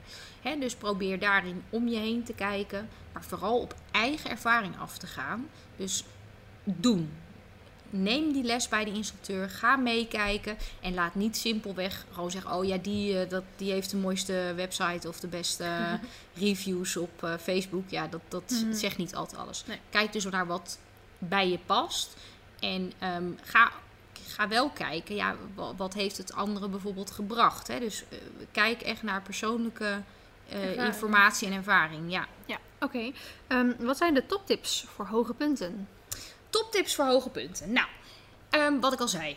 Dus probeer daarin om je heen te kijken. Maar vooral op eigen ervaring af te gaan. Dus doen. Neem die les bij de instructeur. Ga meekijken. En laat niet simpelweg gewoon zeggen: Oh ja, die, eh, dat, die heeft de mooiste website of de beste eh, reviews op eh, Facebook. Ja, dat, dat Mhm. zegt niet altijd alles. Nee. Kijk dus naar wat bij je past. En ehm, ga, ga wel kijken, ja, wa- wat heeft het andere bijvoorbeeld gebracht. Hè? Dus eh, kijk echt naar persoonlijke eh, informatie en ervaring. Ja. Ja, oké. Ehm, wat zijn de toptips voor hoge punten? Toptips voor hoge punten. Nou, ehm, wat ik al zei.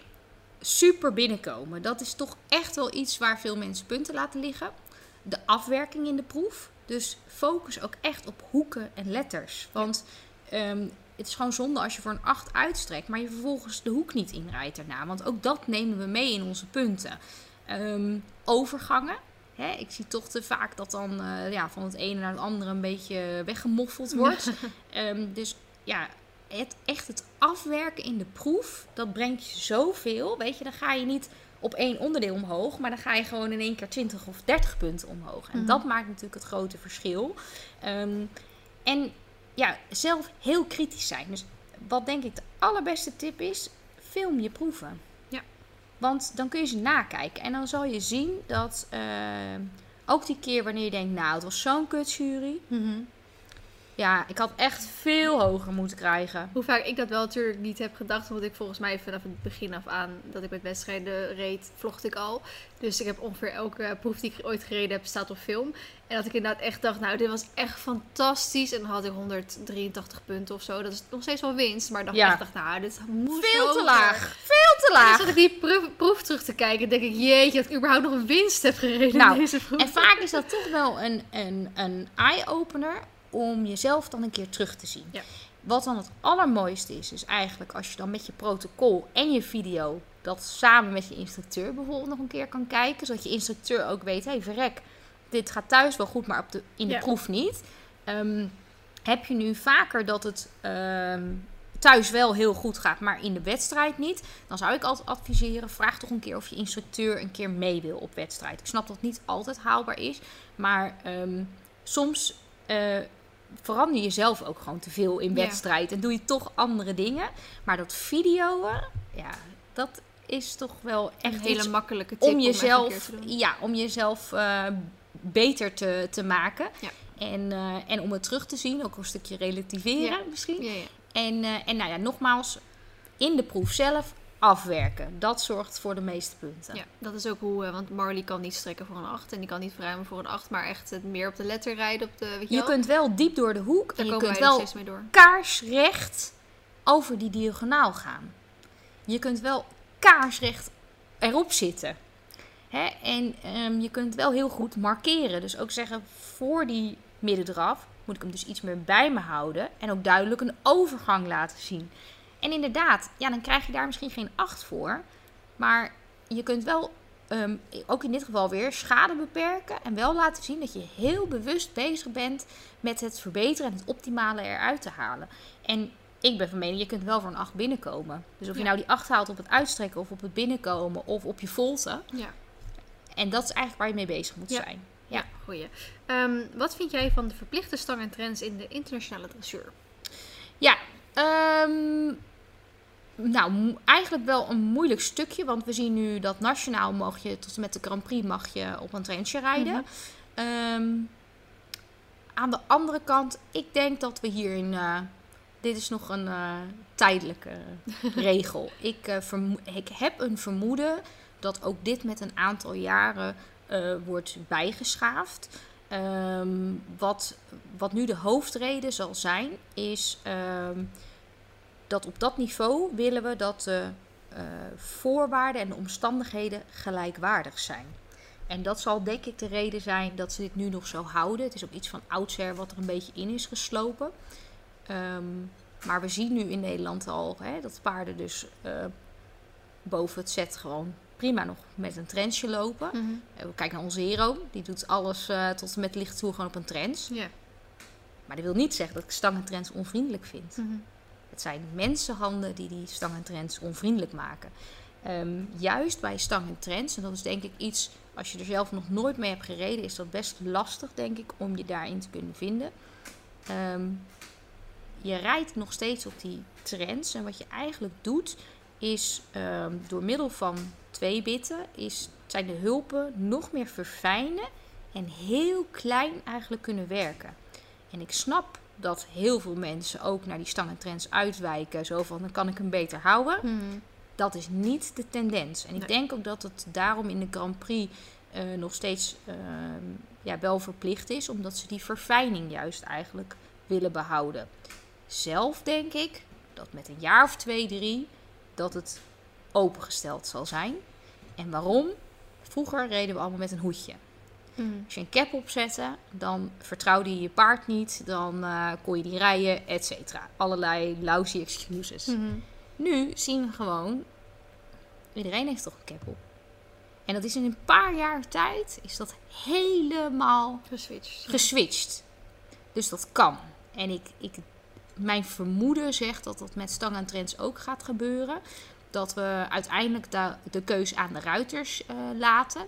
Super binnenkomen. Dat is toch echt wel iets waar veel mensen punten laten liggen. De afwerking in de proef. Dus focus ook echt op hoeken en letters. Want het is gewoon zonde als je voor een 8 uitstrekt, maar je vervolgens de hoek niet inrijdt daarna. Want ook dat nemen we mee in onze punten. Ehm, overgangen. Hè, ik zie toch te vaak dat dan eh, ja, van het ene naar het andere een beetje weggemoffeld wordt. Ehm, dus ja, het, echt het afwerken in de proef, dat brengt je zoveel. Weet je, dan ga je niet op één onderdeel omhoog, maar dan ga je gewoon in één keer 20 of 30 punten omhoog. En Mhm. dat maakt natuurlijk het grote verschil. Ehm, en ja, zelf heel kritisch zijn. Dus wat denk ik de allerbeste tip is, film je proeven. Ja. Want dan kun je ze nakijken. En dan zal je zien dat eh, ook die keer wanneer je denkt, nou, het was zo'n kutjury. Mhm. Ja, ik had echt veel hoger moeten krijgen. Hoe vaak ik dat wel natuurlijk niet heb gedacht, omdat ik volgens mij vanaf het begin af aan dat ik met wedstrijden reed, vlogde ik al. Dus ik heb ongeveer elke proef die ik ooit gereden heb, staat op film. En dat ik inderdaad echt dacht, nou, dit was echt fantastisch. En dan had ik 183 punten of zo. Dat is nog steeds wel winst, maar dat Ja. ik echt dacht, nou, dit moest Veel te laag. Veel te En dan laag. zat ik die proef, proef terug te kijken, denk ik, jeetje, dat ik überhaupt nog een winst heb gereden Nou, in deze proef. En vaak is dat toch wel een, een, een eye-opener om jezelf dan een keer terug te zien. Ja. Wat dan het allermooiste is, is eigenlijk als je dan met je protocol en je video dat samen met je instructeur bijvoorbeeld nog een keer kan kijken. Zodat je instructeur ook weet, hé hey, verrek, dit gaat thuis wel goed, maar op de, in de Ja. proef niet. Ehm, heb je nu vaker dat het ehm, thuis wel heel goed gaat, maar in de wedstrijd niet, dan zou ik altijd adviseren: vraag toch een keer of je instructeur een keer mee wil op wedstrijd. Ik snap dat het niet altijd haalbaar is, maar ehm, soms eh, verander je zelf ook gewoon te veel in Ja. wedstrijd en doe je toch andere dingen. Maar dat videoen, ja, dat is toch wel een echt hele iets makkelijke tip om een jezelf, ja, om jezelf eh, beter te, te maken. Ja. En, eh, en om het terug te zien, ook een stukje relativeren Ja. misschien. Ja, ja. En, eh, en nou ja, nogmaals, in de proef zelf afwerken. Dat zorgt voor de meeste punten. Ja, dat is ook hoe, eh, want Marley kan niet strekken voor een 8 en die kan niet verruimen voor een 8, maar echt het meer op de letter rijden op de, weet je, Je kunt wel diep door de hoek Daar en je kunt wel kaarsrecht over die diagonaal gaan. Je kunt wel kaarsrecht erop zitten. Hè? En ehm, je kunt wel heel goed markeren. Dus ook zeggen voor die middendraf moet ik hem dus iets meer bij me houden. En ook duidelijk een overgang laten zien. En inderdaad, ja, dan krijg je daar misschien geen 8 voor. Maar je kunt wel, ehm, ook in dit geval weer, schade beperken. En wel laten zien dat je heel bewust bezig bent met het verbeteren en het optimale eruit te halen. En ik ben van mening, je kunt wel voor een 8 binnenkomen. Dus of je Ja. nou die 8 haalt op het uitstrekken of op het binnenkomen of op je volte. Ja, En dat is eigenlijk waar je mee bezig moet Ja. zijn. ja. goeie. Ehm, wat vind jij van de verplichte stang en trends in de internationale dressuur? Ja, ehm, nou, eigenlijk wel een moeilijk stukje. Want we zien nu dat nationaal mag je, tot en met de Grand Prix mag je op een trenchje rijden. Mhm. Ehm, aan de andere kant, ik denk dat we hierin... eh, dit is nog een eh, tijdelijke regel. Ik, vermo- ik heb een vermoeden dat ook dit met een aantal jaren wordt bijgeschaafd. Ehm, wat, wat nu de hoofdreden zal zijn, is ehm, dat op dat niveau willen we dat de eh, voorwaarden en de omstandigheden gelijkwaardig zijn. En dat zal denk ik de reden zijn dat ze dit nu nog zo houden. Het is ook iets van oudsher wat er een beetje in is geslopen. Ehm, maar we zien nu in Nederland al hè, dat paarden dus eh, boven het set gewoon prima nog met een trenchje lopen. Eh, We kijken naar onze hero. Die doet alles tot en met licht toe gewoon op een trends. Ja. Maar dat wil niet zeggen dat ik stangentrends onvriendelijk vind. Mhm. Het zijn mensenhanden die die stangentrends onvriendelijk maken. Ehm, juist bij stangentrends, en dat is denk ik iets, als je er zelf nog nooit mee hebt gereden, is dat best lastig, denk ik, om je daarin te kunnen vinden. Ehm, je rijdt nog steeds op die trends. En wat je eigenlijk doet, is ehm, door middel van twee bitten, is, zijn de hulpen nog meer verfijnen en heel klein eigenlijk kunnen werken. En ik snap dat heel veel mensen ook naar die stangentrends uitwijken. Zo van, dan kan ik hem beter houden. Mhm. Dat is niet de tendens. En ik denk ook dat het daarom in de Grand Prix eh, nog steeds ehm, ja, wel verplicht is. Omdat ze die verfijning juist eigenlijk willen behouden. Zelf denk ik dat met een jaar of twee, drie, dat het opengesteld zal zijn. En waarom? Vroeger reden we allemaal met een hoedje. Mhm. Als je een cap opzette, dan vertrouwde je je paard niet. Dan eh, kon je niet rijden, et cetera. Allerlei lousy excuses. Mhm. Nu zien we gewoon, iedereen heeft toch een cap op. En dat is in een paar jaar tijd is dat helemaal Geswitcht. geswitcht. Dus dat kan. En ik, ik, mijn vermoeden zegt dat dat met Stang en Trends ook gaat gebeuren. Dat we uiteindelijk de, de keus aan de ruiters eh, laten.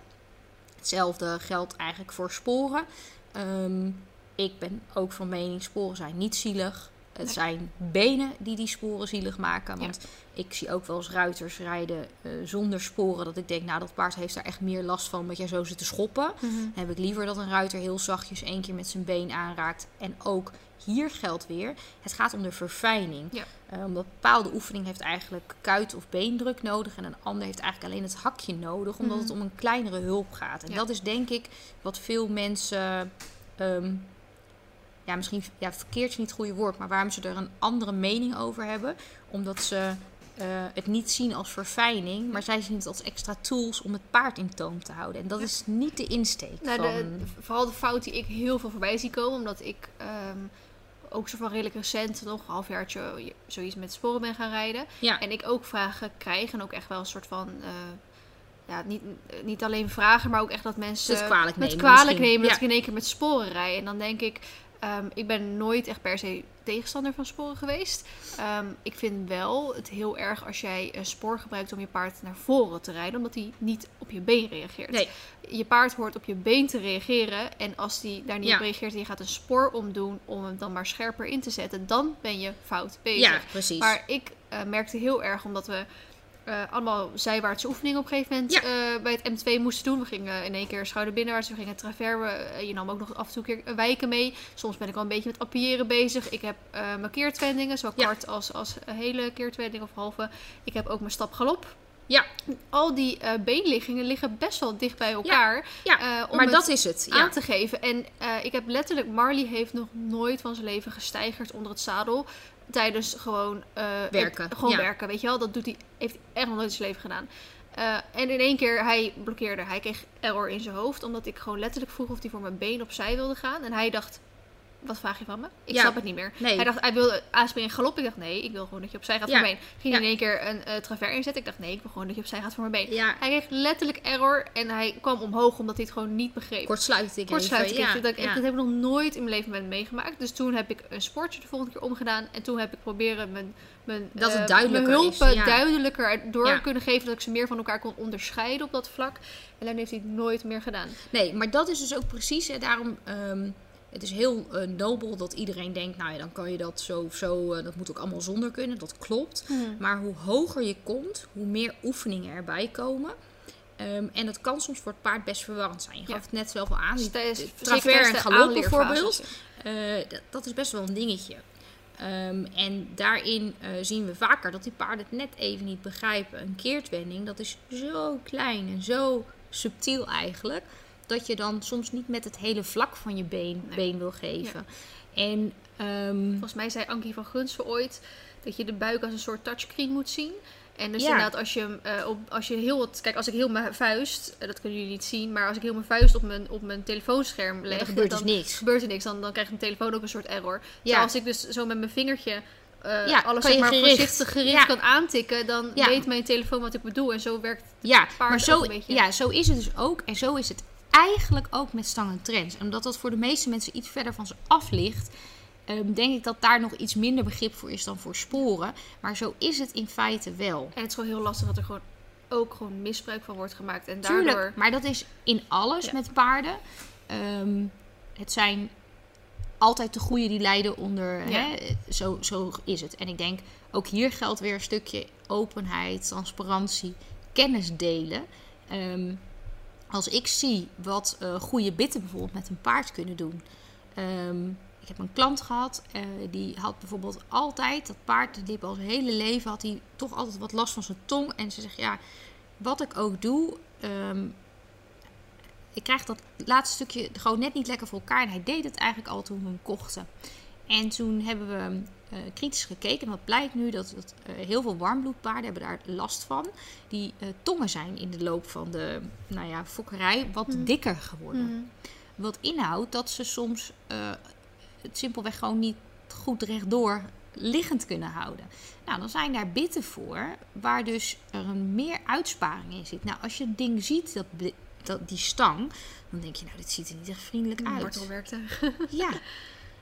Hetzelfde geldt eigenlijk voor sporen. Ehm, ik ben ook van mening, sporen zijn niet zielig. Het zijn benen die die sporen zielig maken. Want ik zie ook wel eens ruiters rijden eh, zonder sporen. Dat ik denk, nou dat paard heeft daar echt meer last van. omdat jij zo zit te schoppen. Dan heb ik liever dat een ruiter heel zachtjes één keer met zijn been aanraakt. En ook hier geldt weer, het gaat om de verfijning. Ja. Omdat een bepaalde oefening heeft eigenlijk kuit- of beendruk nodig. En een ander heeft eigenlijk alleen het hakje nodig. Omdat Mhm. het om een kleinere hulp gaat. En Ja. dat is denk ik wat veel mensen... ehm, ja, misschien ja, verkeerd is niet het goede woord, maar waarom ze er een andere mening over hebben. Omdat ze eh, het niet zien als verfijning, maar zij zien het als extra tools om het paard in toom te houden. En dat Ja. is niet de insteek Nou, van... de, vooral de fout die ik heel veel voorbij zie komen, omdat ik ehm, ook zo van redelijk recent nog een halfjaartje zoiets met sporen ben gaan rijden. ja, En ik ook vragen krijg en ook echt wel een soort van, eh, ja, niet, niet alleen vragen, maar ook echt dat mensen het kwalijk met nemen kwalijk misschien. nemen Ja. dat ik in één keer met sporen rij. En dan denk ik, ehm, ik ben nooit echt per se tegenstander van sporen geweest. Ehm, ik vind wel het heel erg als jij een spoor gebruikt om je paard naar voren te rijden, omdat hij niet op je been reageert. Nee, Je paard hoort op je been te reageren. En als die daar niet Ja. op reageert en je gaat een spoor omdoen om hem dan maar scherper in te zetten, dan ben je fout bezig. ja, precies. Maar ik eh, merkte heel erg, omdat we eh, allemaal zijwaartse oefeningen op een gegeven moment Ja. eh, bij het M2 moesten doen. We gingen in één keer schouder binnenwaarts, we gingen travers. we- eh, je nam ook nog af en toe een keer wijken mee. Soms ben ik wel een beetje met appiëren bezig. Ik heb eh, mijn keertwendingen, zowel Ja. kort als, als hele keertwending of halve. Ik heb ook mijn stapgalop. Ja. Al die beenliggingen liggen best wel dicht bij elkaar. ja, om maar het dat is het. Ja. aan te geven. En ik heb letterlijk, Marley heeft nog nooit van zijn leven gestijgerd onder het zadel. Tijdens gewoon eh, Werken, het- gewoon ja. werken, weet je wel. Dat doet hij, heeft hij echt nog nooit in zijn leven gedaan. Eh, en in één keer, hij blokkeerde. Hij kreeg error in zijn hoofd. Omdat ik gewoon letterlijk vroeg of hij voor mijn been opzij wilde gaan. En hij dacht, wat vraag je van me? Ik Ja. snap het niet meer. Nee. Hij dacht, hij wilde aanspringen in galop. Ik dacht, nee, ik wil gewoon dat je opzij gaat Ja. voor mijn been. Ging in één keer een eh travers inzetten. Ik dacht, nee, ik wil gewoon dat je opzij gaat voor mijn been. Hij kreeg letterlijk error. En hij kwam omhoog omdat hij het gewoon niet begreep. kortsluiting. Kortsluiting. Ja, dat, ik dat heb ik nog nooit in mijn leven met meegemaakt. Dus toen heb ik een sportje de volgende keer omgedaan. En toen heb ik proberen mijn, mijn, Dat het eh, duidelijker mijn hulpen duidelijker door kunnen geven. Dat ik ze meer van elkaar kon onderscheiden op dat vlak. En dan heeft hij het nooit meer gedaan. Nee, maar dat is dus ook precies. Hè, daarom, ehm, het is heel eh, nobel dat iedereen denkt, nou ja, dan kan je dat zo of zo. eh, dat moet ook allemaal zonder kunnen. Dat klopt. Maar hoe hoger je komt, hoe meer oefeningen erbij komen. Ehm, en dat kan soms voor het paard best verwarrend zijn. Je Ja. gaf het net zelf al aan. Die travers en galop bijvoorbeeld. Dat, dat is best wel een dingetje. Ehm, en daarin eh, zien we vaker dat die paarden het net even niet begrijpen. Een keertwending, dat is zo klein en zo subtiel eigenlijk. Dat je dan soms niet met het hele vlak van je been, Nee. been wil geven. En ehm, Volgens mij zei Ankie van Gunsen ooit dat je de buik als een soort touchscreen moet zien. En dus Ja. inderdaad, als je, eh, op, als je heel wat... Kijk, als ik heel mijn vuist... eh, dat kunnen jullie niet zien. Maar als ik heel mijn vuist op mijn, op mijn telefoonscherm ja, leg... er gebeurt dan, dus niks. gebeurt er niks. Dan, dan krijgt mijn telefoon ook een soort error. Ja. Als ik dus zo met mijn vingertje eh, Ja, alles zeg maar gericht. voorzichtig gericht Ja. kan aantikken, dan Ja. weet mijn telefoon wat ik bedoel. En zo werkt Ja, paarden maar zo, een beetje. ja, zo is het dus ook. En zo is het eigenlijk ook met stang en trends. En omdat dat voor de meeste mensen iets verder van ze af ligt, ehm, denk ik dat daar nog iets minder begrip voor is dan voor sporen. Maar zo is het in feite wel. En het is gewoon heel lastig dat er gewoon ook gewoon misbruik van wordt gemaakt. En daardoor... Tuurlijk, maar dat is in alles Ja. met paarden. Ehm, het zijn altijd de goede die lijden onder. Ja. Hè? Zo, zo is het. En ik denk, ook hier geldt weer een stukje openheid, transparantie, kennis delen. Ehm, als ik zie wat eh, goede bitten bijvoorbeeld met een paard kunnen doen. Ehm, ik heb een klant gehad, eh, die had bijvoorbeeld altijd, dat paard, die al zijn hele leven, had hij toch altijd wat last van zijn tong. En ze zegt, ja, wat ik ook doe, ehm, ik krijg dat laatste stukje gewoon net niet lekker voor elkaar. En hij deed het eigenlijk al toen we hem kochten. En toen hebben we eh, kritisch gekeken. En wat blijkt nu? Dat, dat eh, heel veel warmbloedpaarden hebben daar last van. Die eh, tongen zijn in de loop van de nou ja, fokkerij wat Mhm. dikker geworden. Mhm. Wat inhoudt dat ze soms het simpelweg gewoon niet goed rechtdoor liggend kunnen houden. Nou, dan zijn daar bitten voor waar dus er een meer uitsparing in zit. Nou, als je het ding ziet, dat, dat, die stang, dan denk je, nou, dit ziet er niet echt vriendelijk uit. Martelwerktuig. Ja.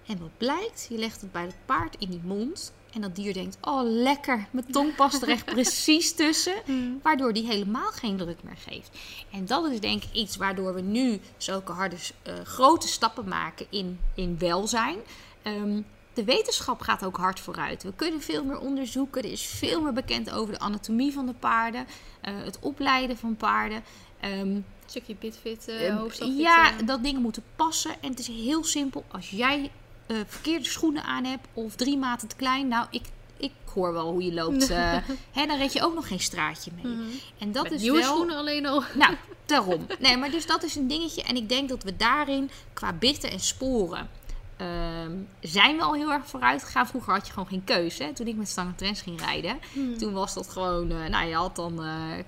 En wat blijkt, je legt het bij het paard in die mond. En dat dier denkt, oh lekker, mijn tong past er echt precies tussen. Waardoor die helemaal geen druk meer geeft. En dat is denk ik iets waardoor we nu zulke harde, eh, grote stappen maken in, in welzijn. Ehm, de wetenschap gaat ook hard vooruit. We kunnen veel meer onderzoeken. Er is veel meer bekend over de anatomie van de paarden. eh, het opleiden van paarden. Een stukje bitfit, hoofdstafit. ja, dat dingen moeten passen. En het is heel simpel. Als jij eh, verkeerde schoenen aan hebt of drie maten te klein. Nou, ik, ik hoor wel hoe je loopt. eh, hè, dan red je ook nog geen straatje mee. Mhm. En dat Met is nieuwe wel... schoenen alleen al. Nou, daarom. Nee, maar dus dat is een dingetje. En ik denk dat we daarin qua bitten en sporen... ehm, zijn we al heel erg vooruit gegaan. Vroeger had je gewoon geen keuze. Hè? Toen ik met Stangen Trends ging rijden. Hmm. Toen was dat gewoon... eh, nou, je had dan eh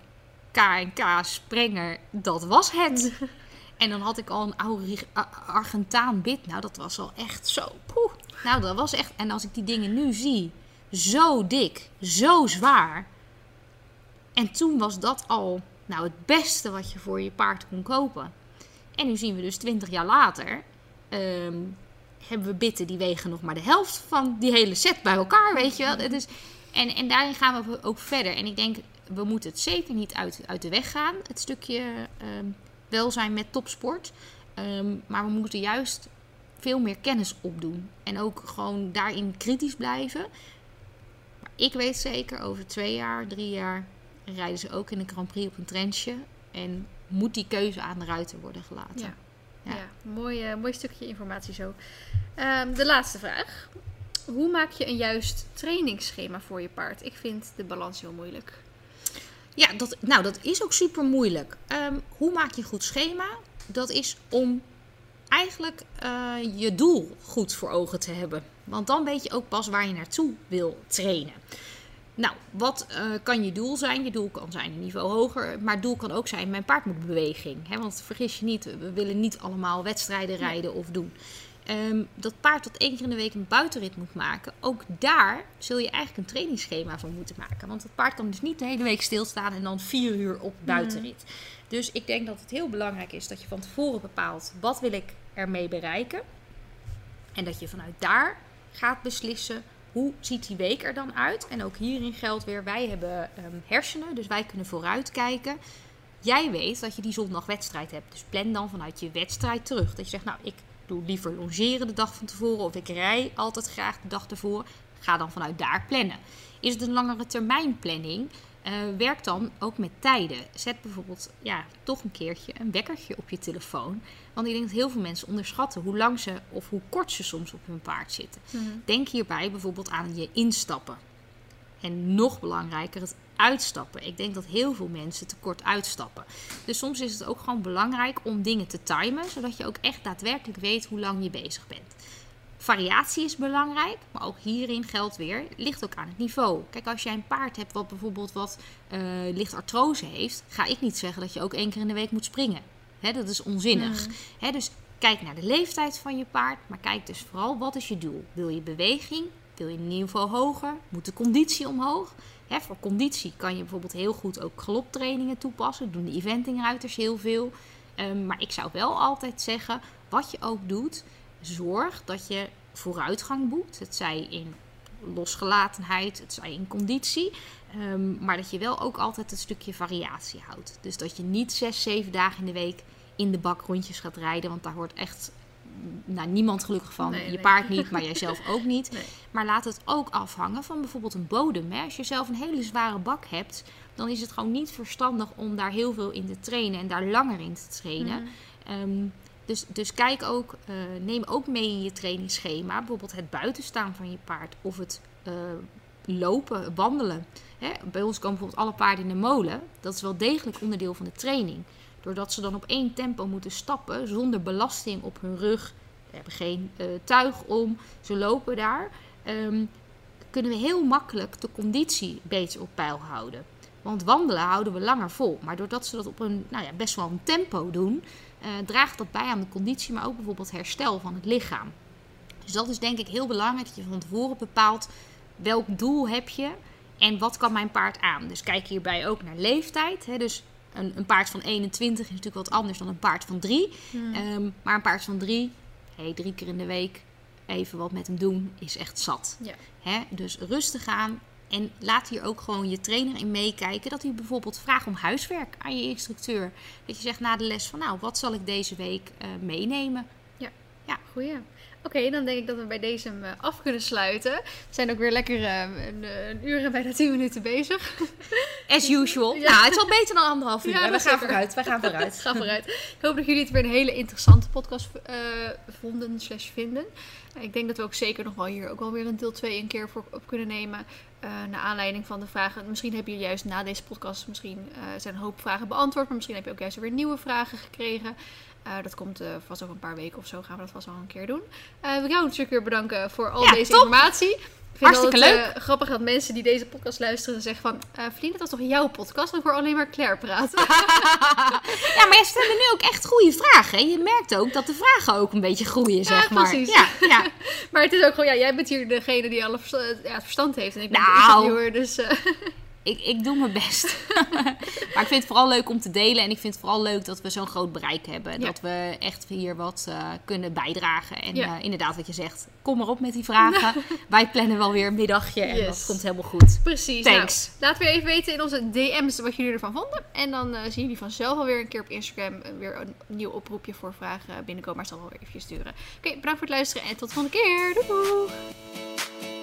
K&K Sprenger. Dat was het. En dan had ik al een oude Argentaan bit. Nou, dat was al echt zo. Poeh. Nou, dat was echt. En als ik die dingen nu zie, zo dik, zo zwaar. En toen was dat al nou, het beste wat je voor je paard kon kopen. En nu zien we dus 20 jaar later. ehm, hebben we bitten die wegen nog maar de helft van die hele set bij elkaar, weet je wel. Het en, en daarin gaan we ook verder. En ik denk, we moeten het zeker niet uit, uit de weg gaan. Het stukje ehm, welzijn met topsport. Ehm, maar we moeten juist veel meer kennis opdoen. En ook gewoon daarin kritisch blijven. Maar ik weet zeker, over twee jaar, drie jaar rijden ze ook in de Grand Prix op een trenchje. En moet die keuze aan de ruiter worden gelaten. Ja. Ja. Ja, mooi, eh, mooi stukje informatie zo. Ehm, de laatste vraag. Hoe maak je een juist trainingsschema voor je paard? Ik vind de balans heel moeilijk. Ja, dat, nou, dat is ook super moeilijk. Ehm, hoe maak je een goed schema? Dat is om eigenlijk eh, je doel goed voor ogen te hebben. Want dan weet je ook pas waar je naartoe wil trainen. Nou, wat eh, kan je doel zijn? Je doel kan zijn een niveau hoger, maar het doel kan ook zijn: mijn paard moet beweging. Hè? Want vergis je niet, we willen niet allemaal wedstrijden rijden of doen. Ehm, dat paard dat één keer in de week een buitenrit moet maken, ook daar zul je eigenlijk een trainingsschema voor moeten maken. Want het paard kan dus niet de hele week stilstaan en dan vier uur op buitenrit. Dus ik denk dat het heel belangrijk is dat je van tevoren bepaalt wat wil ik ermee bereiken. En dat je vanuit daar gaat beslissen hoe ziet die week er dan uit. En ook hierin geldt weer, wij hebben ehm, hersenen, dus wij kunnen vooruitkijken. Jij weet dat je die zondag wedstrijd hebt. Dus plan dan vanuit je wedstrijd terug. Dat je zegt, nou, ik doe liever longeren de dag van tevoren. Of ik rij altijd graag de dag ervoor. Ga dan vanuit daar plannen. Is het een langere termijn planning? eh, werk dan ook met tijden. Zet bijvoorbeeld ja, toch een keertje een wekkertje op je telefoon. Want ik denk dat heel veel mensen onderschatten hoe lang ze of hoe kort ze soms op hun paard zitten. Denk hierbij bijvoorbeeld aan je instappen. En nog belangrijker, het uitstappen. Ik denk dat heel veel mensen te kort uitstappen. Dus soms is het ook gewoon belangrijk om dingen te timen, zodat je ook echt daadwerkelijk weet hoe lang je bezig bent. Variatie is belangrijk, maar ook hierin geldt weer, ligt ook aan het niveau. Kijk, als jij een paard hebt wat bijvoorbeeld wat eh, licht artrose heeft, ga ik niet zeggen dat je ook één keer in de week moet springen. Hè, dat is onzinnig. Hè, dus kijk naar de leeftijd van je paard, maar kijk dus vooral wat is je doel. Wil je beweging? Wil je een niveau hoger? Moet de conditie omhoog? Voor conditie kan je bijvoorbeeld heel goed ook galoptrainingen toepassen. Doen de eventingruiters heel veel. Ehm, maar ik zou wel altijd zeggen, wat je ook doet, zorg dat je vooruitgang boekt. Het zij in losgelatenheid, het zij in conditie. Ehm, maar dat je wel ook altijd een stukje variatie houdt. Dus dat je niet zes, zeven dagen in de week in de bak rondjes gaat rijden. Want daar wordt echt nou, niemand gelukkig van. Nee, je nee. paard niet, maar jijzelf ook niet. Nee. Maar laat het ook afhangen van bijvoorbeeld een bodem. Hè. Als je zelf een hele zware bak hebt, dan is het gewoon niet verstandig om daar heel veel in te trainen en daar langer in te trainen. Mhm. Ehm, dus, dus kijk ook, eh, neem ook mee in je trainingsschema. Bijvoorbeeld het buitenstaan van je paard of het eh, lopen, wandelen. Hè? Bij ons komen bijvoorbeeld alle paarden in de molen. Dat is wel degelijk onderdeel van de training. Doordat ze dan op één tempo moeten stappen zonder belasting op hun rug. Ze hebben geen eh, tuig om, ze lopen daar. Ehm, kunnen we heel makkelijk de conditie beter op peil houden. Want wandelen houden we langer vol. Maar doordat ze dat op een nou ja, best wel een tempo doen, eh, draagt dat bij aan de conditie, maar ook bijvoorbeeld herstel van het lichaam. Dus dat is denk ik heel belangrijk dat je van tevoren bepaalt welk doel heb je en wat kan mijn paard aan? Dus kijk hierbij ook naar leeftijd. Hè? Dus een, een paard van 21 is natuurlijk wat anders dan een paard van 3. Ehm, maar een paard van 3, hey, drie keer in de week even wat met hem doen, is echt zat. Ja. Hè? Dus rustig aan. En laat hier ook gewoon je trainer in meekijken. Dat hij bijvoorbeeld vraagt om huiswerk aan je instructeur. Dat je zegt na de les van nou, wat zal ik deze week eh, meenemen? Goeie. Oké, dan denk ik dat we bij deze hem eh, af kunnen sluiten. We zijn ook weer lekker eh, een, een uur en bijna tien minuten bezig. As usual. Ja. Nou, het is al beter dan anderhalf uur. Ja, we gaan zeker. vooruit. We gaan vooruit. Ga vooruit. Ik hoop dat jullie het weer een hele interessante podcast eh, vonden slash vinden. Eh, Ik denk dat we ook zeker nog wel hier ook wel weer een deel 2 een keer voor op kunnen nemen. eh naar aanleiding van de vragen. Misschien heb je juist na deze podcast misschien eh, zijn een hoop vragen beantwoord. Maar misschien heb je ook juist weer nieuwe vragen gekregen. Eh, dat komt eh, vast over een paar weken of zo gaan we dat vast wel een keer doen. Eh we gaan natuurlijk weer bedanken voor al Ja, deze top. informatie. Ik vind Hartstikke altijd, eh, grappig dat mensen die deze podcast luisteren zeggen van... Feline, dat is toch jouw podcast? Ik hoor alleen maar Claire praten. Ja, maar je stelt nu ook echt goede vragen. Je merkt ook dat de vragen ook een beetje groeien, zeg maar. precies. Ja, ja. Maar het is ook gewoon, ja, jij bent hier degene die alle versta- ja, het verstand heeft. En ik ben Nou. de interviewer, dus... Ik, ik doe mijn best. maar ik vind het vooral leuk om te delen. En ik vind het vooral leuk dat we zo'n groot bereik hebben. Ja. Dat we echt hier wat eh, kunnen bijdragen. En Ja. eh, inderdaad, wat je zegt, kom maar op met die vragen. Wij plannen wel weer een middagje. En Yes. dat komt helemaal goed. precies. Thanks. Nou, laat weer even weten in onze DM's wat jullie ervan vonden. En dan eh, zien jullie vanzelf alweer een keer op Instagram weer een nieuw oproepje voor vragen binnenkomen. Maar ik zal wel weer even sturen. Oké, bedankt voor het luisteren en tot de volgende keer. Doei! doei.